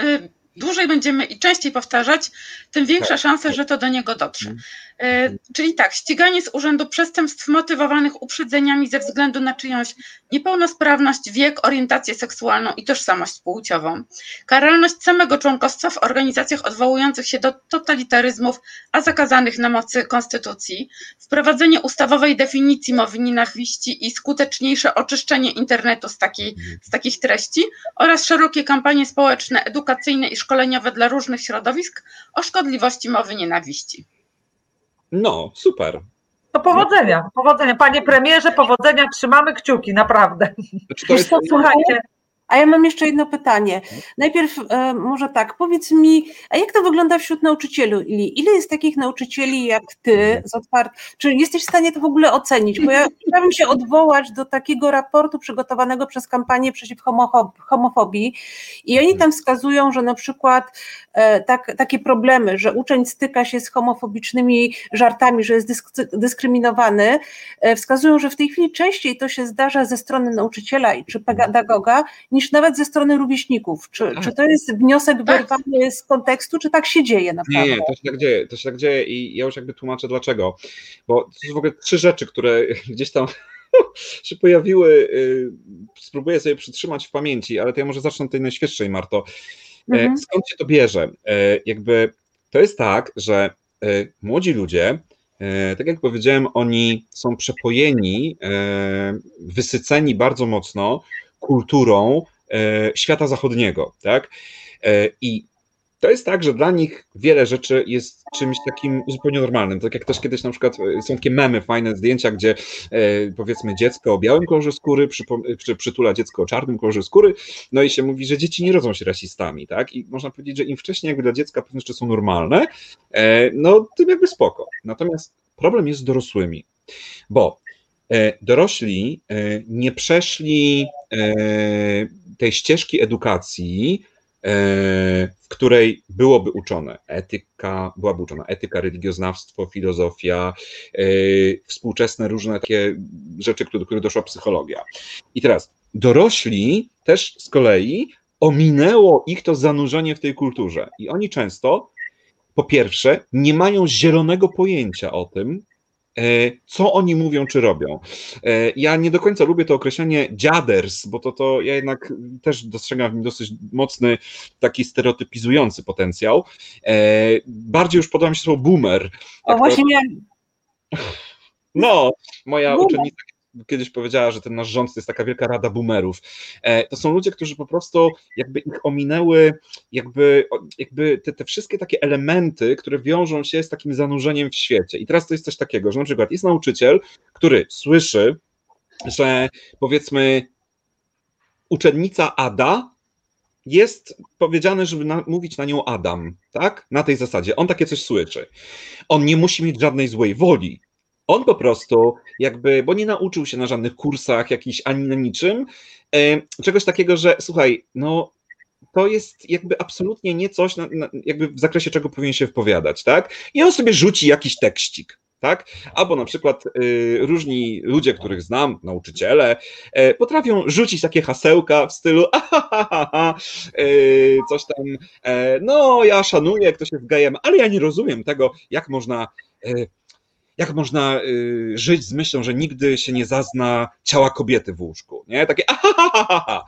[SPEAKER 3] dłużej będziemy i częściej powtarzać, tym większa tak. szansa, że to do niego dotrze. E, czyli tak, ściganie z urzędu przestępstw motywowanych uprzedzeniami ze względu na czyjąś niepełnosprawność, wiek, orientację seksualną i tożsamość płciową. Karalność samego członkostwa w organizacjach odwołujących się do totalitaryzmów, a zakazanych na mocy konstytucji. Wprowadzenie ustawowej definicji mowy nienawiści i skuteczniejsze oczyszczenie internetu z, takiej, z takich treści oraz szerokie kampanie społeczne, edukacyjne i szkoleniowe dla różnych środowisk o szkodliwości mowy nienawiści.
[SPEAKER 5] No, super.
[SPEAKER 2] To powodzenia, powodzenia. Panie premierze, powodzenia, trzymamy kciuki, naprawdę.
[SPEAKER 4] Znaczy to jest... Słuchajcie, a ja mam jeszcze jedno pytanie. Najpierw e, może tak, powiedz mi, a jak to wygląda wśród nauczycieli? Ile jest takich nauczycieli jak ty z otwart... Czy jesteś w stanie to w ogóle ocenić? Bo ja chciałabym się odwołać do takiego raportu przygotowanego przez kampanię przeciw homofobii i oni tam wskazują, że na przykład e, tak, takie problemy, że uczeń styka się z homofobicznymi żartami, że jest dysk dyskryminowany, e, wskazują, że w tej chwili częściej to się zdarza ze strony nauczyciela czy pedagoga niż nawet ze strony rówieśników. Czy, czy to jest wniosek tak. wyrwany z kontekstu, czy tak się dzieje naprawdę?
[SPEAKER 5] Nie, nie, to się tak dzieje, to się tak dzieje i ja już jakby tłumaczę dlaczego. Bo to są w ogóle trzy rzeczy, które gdzieś tam się pojawiły, y, spróbuję sobie przytrzymać w pamięci, ale to ja może zacznę od tej najświeższej, Marto. E, mhm. Skąd się to bierze? E, jakby to jest tak, że e, młodzi ludzie, tak jak powiedziałem, oni są przepojeni, wysyceni bardzo mocno kulturą e, świata zachodniego, tak? E, I to jest tak, że dla nich wiele rzeczy jest czymś takim zupełnie normalnym. Tak jak też kiedyś na przykład e, są takie memy, fajne zdjęcia, gdzie powiedzmy dziecko o białym kolorze skóry przy, przytula dziecko o czarnym kolorze skóry, no i się mówi, że dzieci nie rodzą się rasistami, tak? I można powiedzieć, że im wcześniej jakby dla dziecka pewne rzeczy są normalne, no tym jakby spoko. Natomiast problem jest z dorosłymi, bo dorośli e, nie przeszli e, tej ścieżki edukacji, w której byłoby uczone. Etyka, byłaby uczona. Etyka, religioznawstwo, filozofia, współczesne różne takie rzeczy, do których doszła psychologia. I teraz dorośli też z kolei ominęło ich to zanurzenie w tej kulturze. I oni często po pierwsze nie mają zielonego pojęcia o tym, E, co oni mówią czy robią. E, ja nie do końca lubię to określenie dziaders, bo to, to ja jednak też dostrzegam w nim dosyć mocny, taki stereotypizujący potencjał. E, bardziej już podoba mi się słowo boomer.
[SPEAKER 4] O, właśnie miałem...
[SPEAKER 5] No, moja boomer. uczennica kiedyś powiedziała, że ten nasz rząd to jest taka wielka rada boomerów. E, to są ludzie, którzy po prostu jakby ich ominęły, jakby, jakby te, te wszystkie takie elementy, które wiążą się z takim zanurzeniem w świecie. I teraz to jest coś takiego, że na przykład jest nauczyciel, który słyszy, że powiedzmy uczennica Ada jest powiedziane, żeby na, mówić na nią Adam, tak? Na tej zasadzie. On takie coś słyszy. On nie musi mieć żadnej złej woli. On po prostu jakby, bo nie nauczył się na żadnych kursach jakiś ani na niczym, e, czegoś takiego, że słuchaj, no to jest jakby absolutnie nie coś, na, na, jakby w zakresie czego powinien się wypowiadać, tak? I on sobie rzuci jakiś tekstik, tak? Albo na przykład y, różni ludzie, których znam, nauczyciele, y, potrafią rzucić takie hasełka w stylu ahahaha, y, coś tam, no ja szanuję, to się wgajem, ale ja nie rozumiem tego, jak można jak można y, żyć z myślą, że nigdy się nie zazna ciała kobiety w łóżku, nie? Takie ahahaha.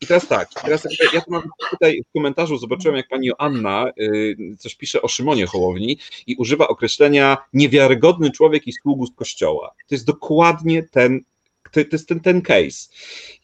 [SPEAKER 5] I teraz tak, teraz ja tu mam tutaj w komentarzu zobaczyłem, jak pani Joanna y, coś pisze o Szymonie Hołowni i używa określenia niewiarygodny człowiek i sługu z kościoła. To jest dokładnie ten to, jest ten, ten case.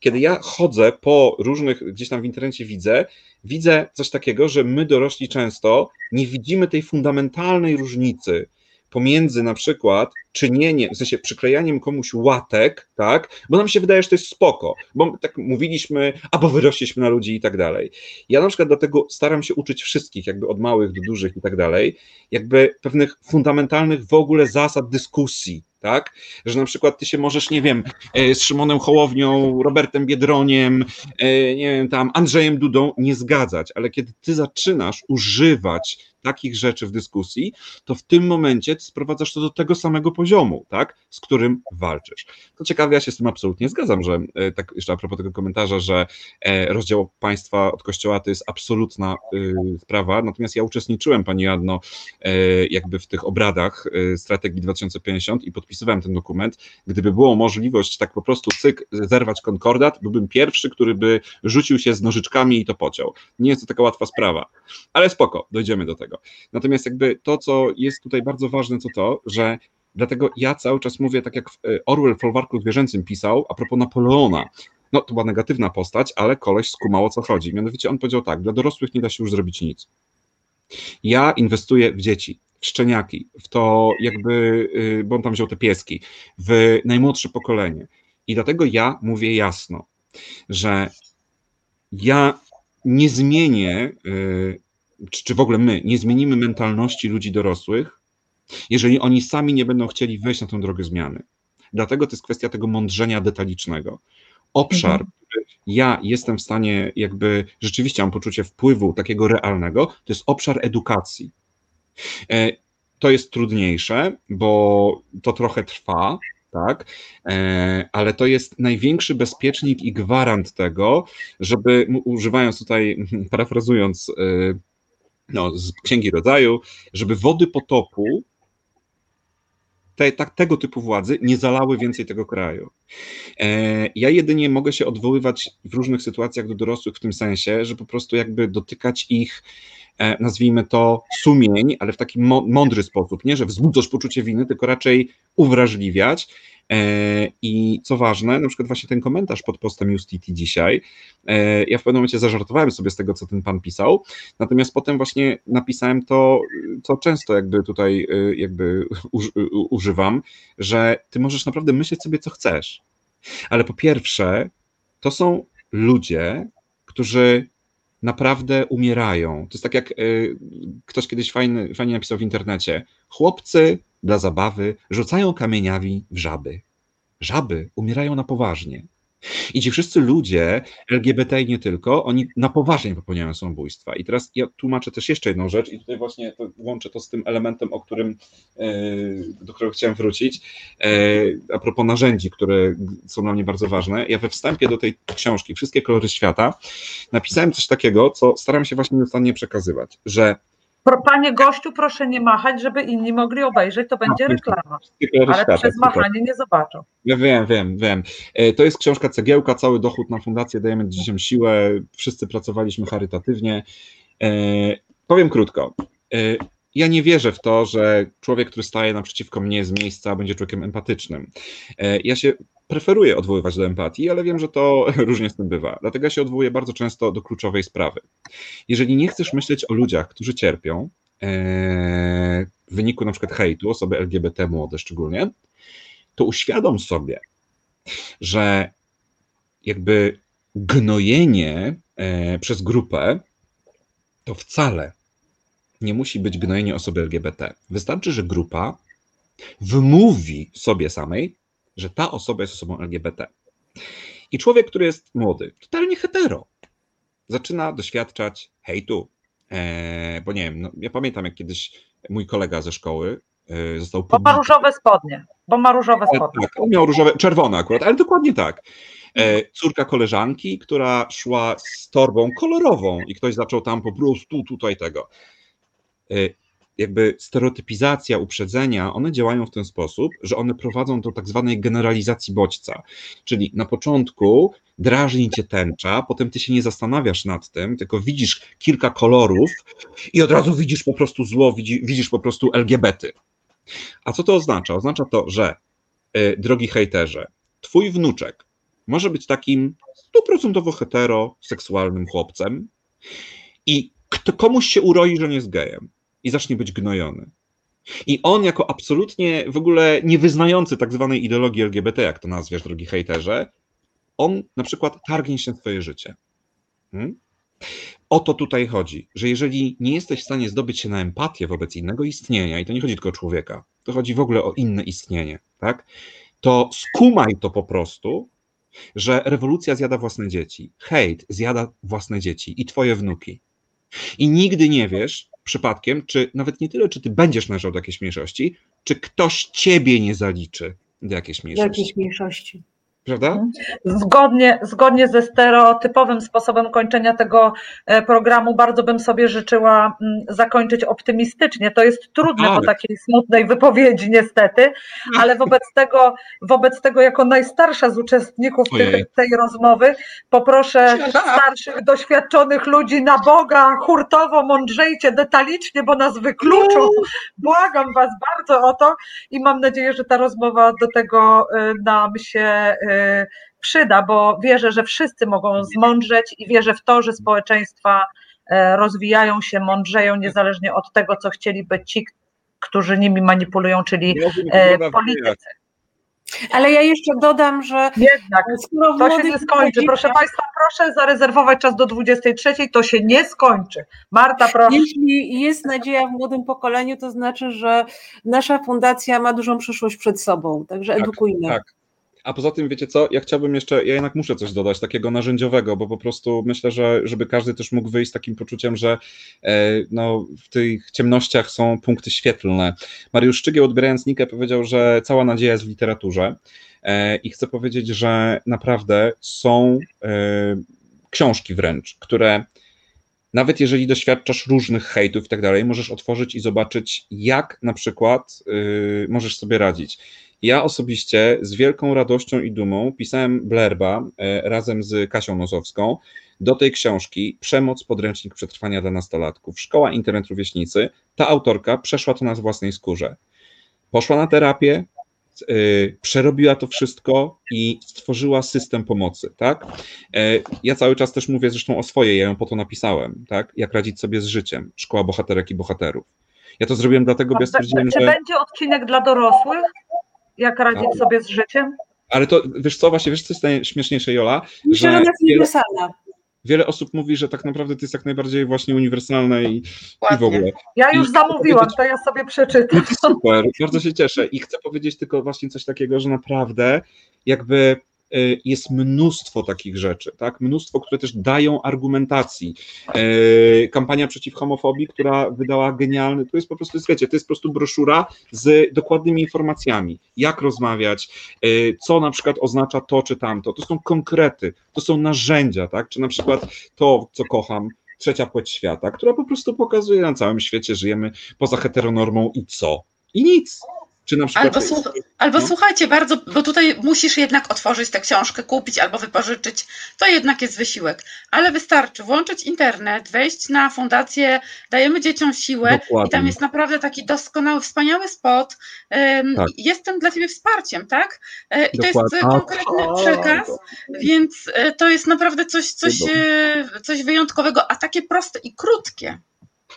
[SPEAKER 5] Kiedy ja chodzę po różnych, gdzieś tam w internecie widzę, widzę coś takiego, że my dorośli często nie widzimy tej fundamentalnej różnicy pomiędzy na przykład czynieniem, w sensie przyklejaniem komuś łatek, tak, bo nam się wydaje, że to jest spoko, bo tak mówiliśmy, albo wyrośliśmy na ludzi i tak dalej. Ja na przykład dlatego staram się uczyć wszystkich, jakby od małych do dużych i tak dalej, jakby pewnych fundamentalnych w ogóle zasad dyskusji, tak? Że na przykład ty się możesz, nie wiem, e, z Szymonem Hołownią, Robertem Biedroniem, e, nie wiem, tam Andrzejem Dudą nie zgadzać, ale kiedy ty zaczynasz używać takich rzeczy w dyskusji, to w tym momencie sprowadzasz to do tego samego poziomu, tak, z którym walczysz. To ciekawe, ja się z tym absolutnie zgadzam, że e, tak jeszcze a propos tego komentarza, że e, rozdział państwa od kościoła to jest absolutna y, sprawa, natomiast ja uczestniczyłem, pani Jadno, e, jakby w tych obradach strategii 2050 i podpisywałem ten dokument. Gdyby było możliwość tak po prostu cyk, zerwać konkordat, byłbym pierwszy, który by rzucił się z nożyczkami i to pociął. Nie jest to taka łatwa sprawa, ale spoko, dojdziemy do tego. Natomiast jakby to, co jest tutaj bardzo ważne, to to, że dlatego ja cały czas mówię, tak jak e, Orwell w folwarku zwierzęcym pisał, a propos Napoleona, no to była negatywna postać, ale koleś skumał o co chodzi. Mianowicie on powiedział tak, dla dorosłych nie da się już zrobić nic. Ja inwestuję w dzieci, w szczeniaki, w to jakby, y, bo on tam wziął te pieski, w najmłodsze pokolenie. I dlatego ja mówię jasno, że ja nie zmienię, y, czy, czy w ogóle my nie zmienimy mentalności ludzi dorosłych, jeżeli oni sami nie będą chcieli wejść na tę drogę zmiany. Dlatego to jest kwestia tego mądrzenia detalicznego. Obszar, mhm. który ja jestem w stanie, jakby rzeczywiście mam poczucie wpływu takiego realnego, to jest obszar edukacji. E, to jest trudniejsze, bo to trochę trwa, tak? E, ale to jest największy bezpiecznik i gwarant tego, żeby, używając tutaj, parafrazując e, no, z Księgi Rodzaju, żeby wody potopu te, tak, tego typu władzy nie zalały więcej tego kraju. E, ja jedynie mogę się odwoływać w różnych sytuacjach do dorosłych w tym sensie, że po prostu jakby dotykać ich E, nazwijmy to, sumień, ale w taki mądry sposób, nie, że wzbudzasz poczucie winy, tylko raczej uwrażliwiać. E, I co ważne, na przykład właśnie ten komentarz pod postem Justiti dzisiaj, e, ja w pewnym momencie zażartowałem sobie z tego, co ten pan pisał, natomiast potem właśnie napisałem to, co często jakby tutaj jakby używam, że ty możesz naprawdę myśleć sobie, co chcesz. Ale po pierwsze, to są ludzie, którzy naprawdę umierają. To jest tak jak ktoś kiedyś fajny, fajnie napisał w internecie. Chłopcy dla zabawy rzucają kamieniami w żaby. Żaby umierają na poważnie. I ci wszyscy ludzie, LGBT i nie tylko, oni na poważnie popełniają samobójstwa. I teraz ja tłumaczę też jeszcze jedną rzecz i tutaj właśnie to, łączę to z tym elementem, o którym, e, do którego chciałem wrócić, e, a propos narzędzi, które są dla mnie bardzo ważne. Ja we wstępie do tej książki, Wszystkie kolory świata, napisałem coś takiego, co staram się właśnie nieustannie przekazywać, że
[SPEAKER 2] Panie gościu, proszę nie machać, żeby inni mogli obejrzeć, to będzie reklama. Ale przez machanie nie zobaczą.
[SPEAKER 5] Ja wiem, wiem, wiem. E, to jest książka Cegiełka, cały dochód na fundację Dajemy Dzieciom Siłę. Wszyscy pracowaliśmy charytatywnie. E, powiem krótko. E, ja nie wierzę w to, że człowiek, który staje naprzeciwko mnie z miejsca, będzie człowiekiem empatycznym. Ja się preferuję odwoływać do empatii, ale wiem, że to różnie z tym bywa. Dlatego ja się odwołuję bardzo często do kluczowej sprawy. Jeżeli nie chcesz myśleć o ludziach, którzy cierpią w wyniku na przykład hejtu, osoby LGBT młode szczególnie, to uświadom sobie, że jakby gnojenie e, przez grupę to wcale nie musi być gnojenie osoby LGBT. Wystarczy, że grupa wymówi sobie samej, że ta osoba jest osobą LGBT. I człowiek, który jest młody, totalnie hetero, zaczyna doświadczać hejtu. E, bo nie wiem, no, ja pamiętam, jak kiedyś mój kolega ze szkoły e, został.
[SPEAKER 2] Bo ma różowe spodnie. Bo ma różowe
[SPEAKER 5] e, spodnie. Tak, on miał różowe, czerwone akurat, ale dokładnie tak. Córka koleżanki, która szła z torbą kolorową i ktoś zaczął tam po prostu tutaj tego jakby stereotypizacja, uprzedzenia, one działają w ten sposób, że one prowadzą do tak zwanej generalizacji bodźca. Czyli na początku drażni cię tęcza, potem ty się nie zastanawiasz nad tym, tylko widzisz kilka kolorów i od razu widzisz po prostu zło, widzisz po prostu LGBT. A co to oznacza? Oznacza to, że yy, drogi hejterze, twój wnuczek może być takim stuprocentowo heteroseksualnym chłopcem i komuś się uroi, że nie jest gejem i zacznie być gnojony. I on, jako absolutnie w ogóle niewyznający tak zwanej ideologii LGBT, jak to nazwiesz, drogi hejterze, on na przykład targnie się swoje życie. Hmm? O to tutaj chodzi, że jeżeli nie jesteś w stanie zdobyć się na empatię wobec innego istnienia, i to nie chodzi tylko o człowieka, to chodzi w ogóle o inne istnienie, tak? To skumaj to po prostu, że rewolucja zjada własne dzieci, hejt zjada własne dzieci i twoje wnuki. I nigdy nie wiesz, przypadkiem, czy nawet nie tyle, czy ty będziesz należał do jakiejś mniejszości, czy ktoś ciebie nie zaliczy do jakiejś
[SPEAKER 4] Do
[SPEAKER 5] mniejszości.
[SPEAKER 4] jakiejś mniejszości.
[SPEAKER 5] Prawda?
[SPEAKER 2] Zgodnie, zgodnie ze stereotypowym sposobem kończenia tego e, programu, bardzo bym sobie życzyła mm, zakończyć optymistycznie. To jest trudne po
[SPEAKER 5] Tak.
[SPEAKER 2] takiej smutnej wypowiedzi, niestety, ale wobec tego, wobec tego jako najstarsza z uczestników tej, tej rozmowy, poproszę starszych, doświadczonych ludzi na Boga, hurtowo, mądrzejcie, detalicznie, bo nas wykluczą. Błagam Was bardzo o to i mam nadzieję, że ta rozmowa do tego e, nam się e, przyda, bo wierzę, że wszyscy mogą zmądrzeć i wierzę w to, że społeczeństwa e, rozwijają się, mądrzeją, niezależnie od tego, co chcieliby ci, którzy nimi manipulują, czyli
[SPEAKER 5] wygląda
[SPEAKER 2] politycy.
[SPEAKER 4] Ale ja jeszcze dodam, że
[SPEAKER 2] Jednak to się nie skończy. Proszę Państwa, proszę zarezerwować czas do 23. To się nie skończy. Marta, proszę.
[SPEAKER 4] Jeśli jest nadzieja w młodym pokoleniu, to znaczy, że nasza fundacja ma dużą przyszłość przed sobą, także
[SPEAKER 5] Tak,
[SPEAKER 4] edukujmy.
[SPEAKER 5] Tak. A poza tym, wiecie co, ja chciałbym jeszcze, ja jednak muszę coś dodać takiego narzędziowego, bo po prostu myślę, że żeby każdy też mógł wyjść z takim poczuciem, że e, no, w tych ciemnościach są punkty świetlne. Mariusz Szczygieł, odbierając Nikę, powiedział, że cała nadzieja jest w literaturze e, i chcę powiedzieć, że naprawdę są e, książki wręcz, które nawet jeżeli doświadczasz różnych hejtów i tak dalej, możesz otworzyć i zobaczyć, jak na przykład y, możesz sobie radzić. Ja osobiście z wielką radością i dumą pisałem blerba e, razem z Kasią Nosowską do tej książki Przemoc, podręcznik przetrwania dla nastolatków. Szkoła Internet Rówieśnicy. Ta autorka przeszła to na własnej skórze. Poszła na terapię, y, przerobiła to wszystko i stworzyła system pomocy, tak? E, Ja cały czas też mówię zresztą o swojej, ja ją po to napisałem, tak? Jak radzić sobie z życiem. Szkoła bohaterek i bohaterów. Ja to zrobiłem dlatego, bo ja stwierdziłem,
[SPEAKER 2] Czy
[SPEAKER 5] że...
[SPEAKER 2] będzie odcinek dla dorosłych? Jak radzić sobie z życiem?
[SPEAKER 5] Ale to, wiesz co, właśnie, wiesz co jest najśmieszniejsze, Jola?
[SPEAKER 4] Myślę, że ona jest uniwersalna.
[SPEAKER 5] wiele osób mówi, że tak naprawdę to jest jak najbardziej właśnie uniwersalne i, i w ogóle.
[SPEAKER 2] Ja już
[SPEAKER 5] I-
[SPEAKER 2] zamówiłam, to ja sobie przeczytam.
[SPEAKER 5] No super, bardzo się cieszę i chcę powiedzieć tylko właśnie coś takiego, że naprawdę jakby jest mnóstwo takich rzeczy, tak? Mnóstwo, które też dają argumentacji. Y, Kampania przeciw homofobii, która wydała genialny, to jest po prostu, wiecie, to jest po prostu broszura z dokładnymi informacjami, jak rozmawiać, y, co na przykład oznacza to czy tamto. To są konkrety, to są narzędzia, tak? Czy na przykład to, co kocham, trzecia płeć świata, która po prostu pokazuje na całym świecie, żyjemy poza heteronormą i co? I nic. Czy na przykład.
[SPEAKER 3] Albo, słuch- albo
[SPEAKER 5] No.
[SPEAKER 3] słuchajcie, bardzo, bo tutaj musisz jednak otworzyć tę książkę, kupić albo wypożyczyć. To jednak jest wysiłek. Ale wystarczy włączyć internet, wejść na fundację Dajemy Dzieciom Siłę
[SPEAKER 5] Dokładnie.
[SPEAKER 3] i tam jest naprawdę taki doskonały, wspaniały spot. Ym,
[SPEAKER 5] Tak.
[SPEAKER 3] Jestem dla Ciebie wsparciem, tak? E, I to jest konkretny przekaz, więc e, to jest naprawdę coś, e, coś wyjątkowego, a takie proste i krótkie.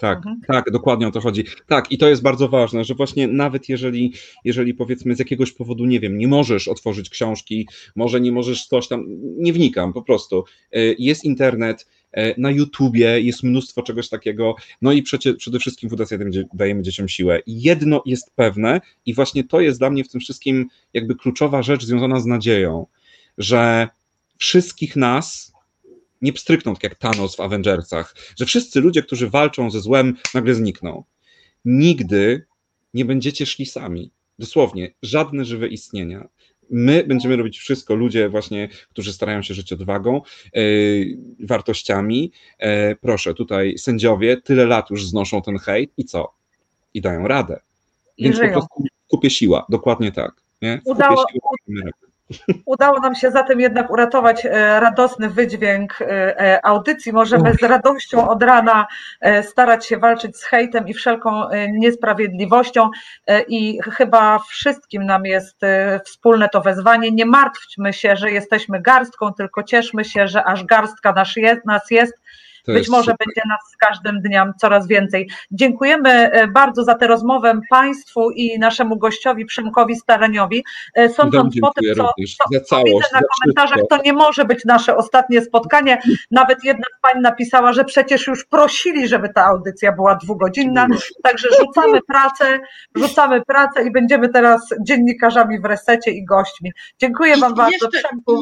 [SPEAKER 5] Tak,
[SPEAKER 2] Mhm.
[SPEAKER 5] tak, dokładnie o to chodzi. Tak, i to jest bardzo ważne, że właśnie nawet jeżeli, jeżeli powiedzmy z jakiegoś powodu, nie wiem, nie możesz otworzyć książki, może nie możesz coś tam, nie wnikam po prostu. E, Jest internet, e, na YouTubie jest mnóstwo czegoś takiego, no i przecie, przede wszystkim Fundacja Dajemy- Dzieciom Siłę. Jedno jest pewne i właśnie to jest dla mnie w tym wszystkim jakby kluczowa rzecz związana z nadzieją, że wszystkich nas nie pstrykną, tak jak Thanos w Avengersach, że wszyscy ludzie, którzy walczą ze złem, nagle znikną. Nigdy nie będziecie szli sami. Dosłownie, żadne żywe istnienia. My będziemy robić wszystko, ludzie właśnie, którzy starają się żyć odwagą, yy, wartościami. E, proszę, tutaj sędziowie tyle lat już znoszą ten hejt i co? I dają radę.
[SPEAKER 2] I
[SPEAKER 5] Więc po
[SPEAKER 2] żyją.
[SPEAKER 5] prostu kupie siła, dokładnie tak. Nie?
[SPEAKER 2] Udało-
[SPEAKER 5] siła.
[SPEAKER 2] Udało nam się zatem jednak uratować e, radosny wydźwięk e, e, audycji. Możemy z radością od rana starać się walczyć z hejtem i wszelką niesprawiedliwością i chyba wszystkim nam jest wspólne to wezwanie. Nie martwmy się, że jesteśmy garstką, tylko cieszmy się, że aż garstka nas jest, nas jest
[SPEAKER 5] To
[SPEAKER 2] Być może
[SPEAKER 5] super.
[SPEAKER 2] będzie nas z każdym dniem coraz więcej. Dziękujemy e, bardzo za tę rozmowę Państwu i naszemu gościowi Przemkowi Staraniowi. E, Sądząc po tym,
[SPEAKER 5] dziękuję
[SPEAKER 2] co, co, widzę na
[SPEAKER 5] za
[SPEAKER 2] komentarzach, to nie może być nasze ostatnie spotkanie. Nawet jedna z Pań napisała, że przecież już prosili, żeby ta audycja była dwugodzinna. Także rzucamy pracę, rzucamy pracę i będziemy teraz dziennikarzami w resecie i gośćmi. Dziękuję Wam bardzo,
[SPEAKER 3] jeszcze-
[SPEAKER 2] Przemku.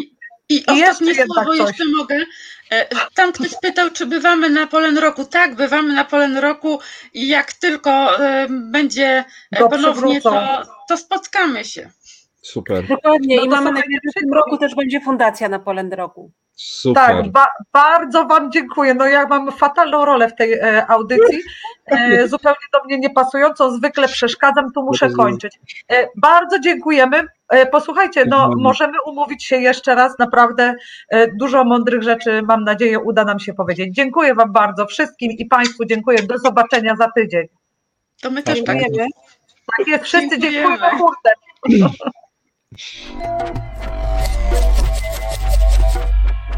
[SPEAKER 3] I, ostatnie słowo jeszcze mogę. E, Tam ktoś pytał, czy bywamy na Polen Roku. Tak, bywamy na Polen Roku i jak tylko e, będzie e,
[SPEAKER 2] Go
[SPEAKER 3] ponownie, to, to spotkamy się.
[SPEAKER 5] Super,
[SPEAKER 4] Dokładnie.
[SPEAKER 2] No
[SPEAKER 4] I mamy nadzieję, że w tym roku też będzie fundacja na Poland Roku.
[SPEAKER 5] Super.
[SPEAKER 2] Tak, ba bardzo Wam dziękuję. No ja mam fatalną rolę w tej e, audycji, e, zupełnie do mnie niepasującą, zwykle przeszkadzam, tu muszę kończyć. E, bardzo dziękujemy. E, posłuchajcie, no możemy umówić się jeszcze raz, naprawdę e, dużo mądrych rzeczy, mam nadzieję, uda nam się powiedzieć. Dziękuję Wam bardzo wszystkim i Państwu dziękuję. Do zobaczenia za tydzień.
[SPEAKER 3] To my też tak.
[SPEAKER 2] Tak jest, wszyscy
[SPEAKER 3] Dziękujemy.
[SPEAKER 2] dziękujemy.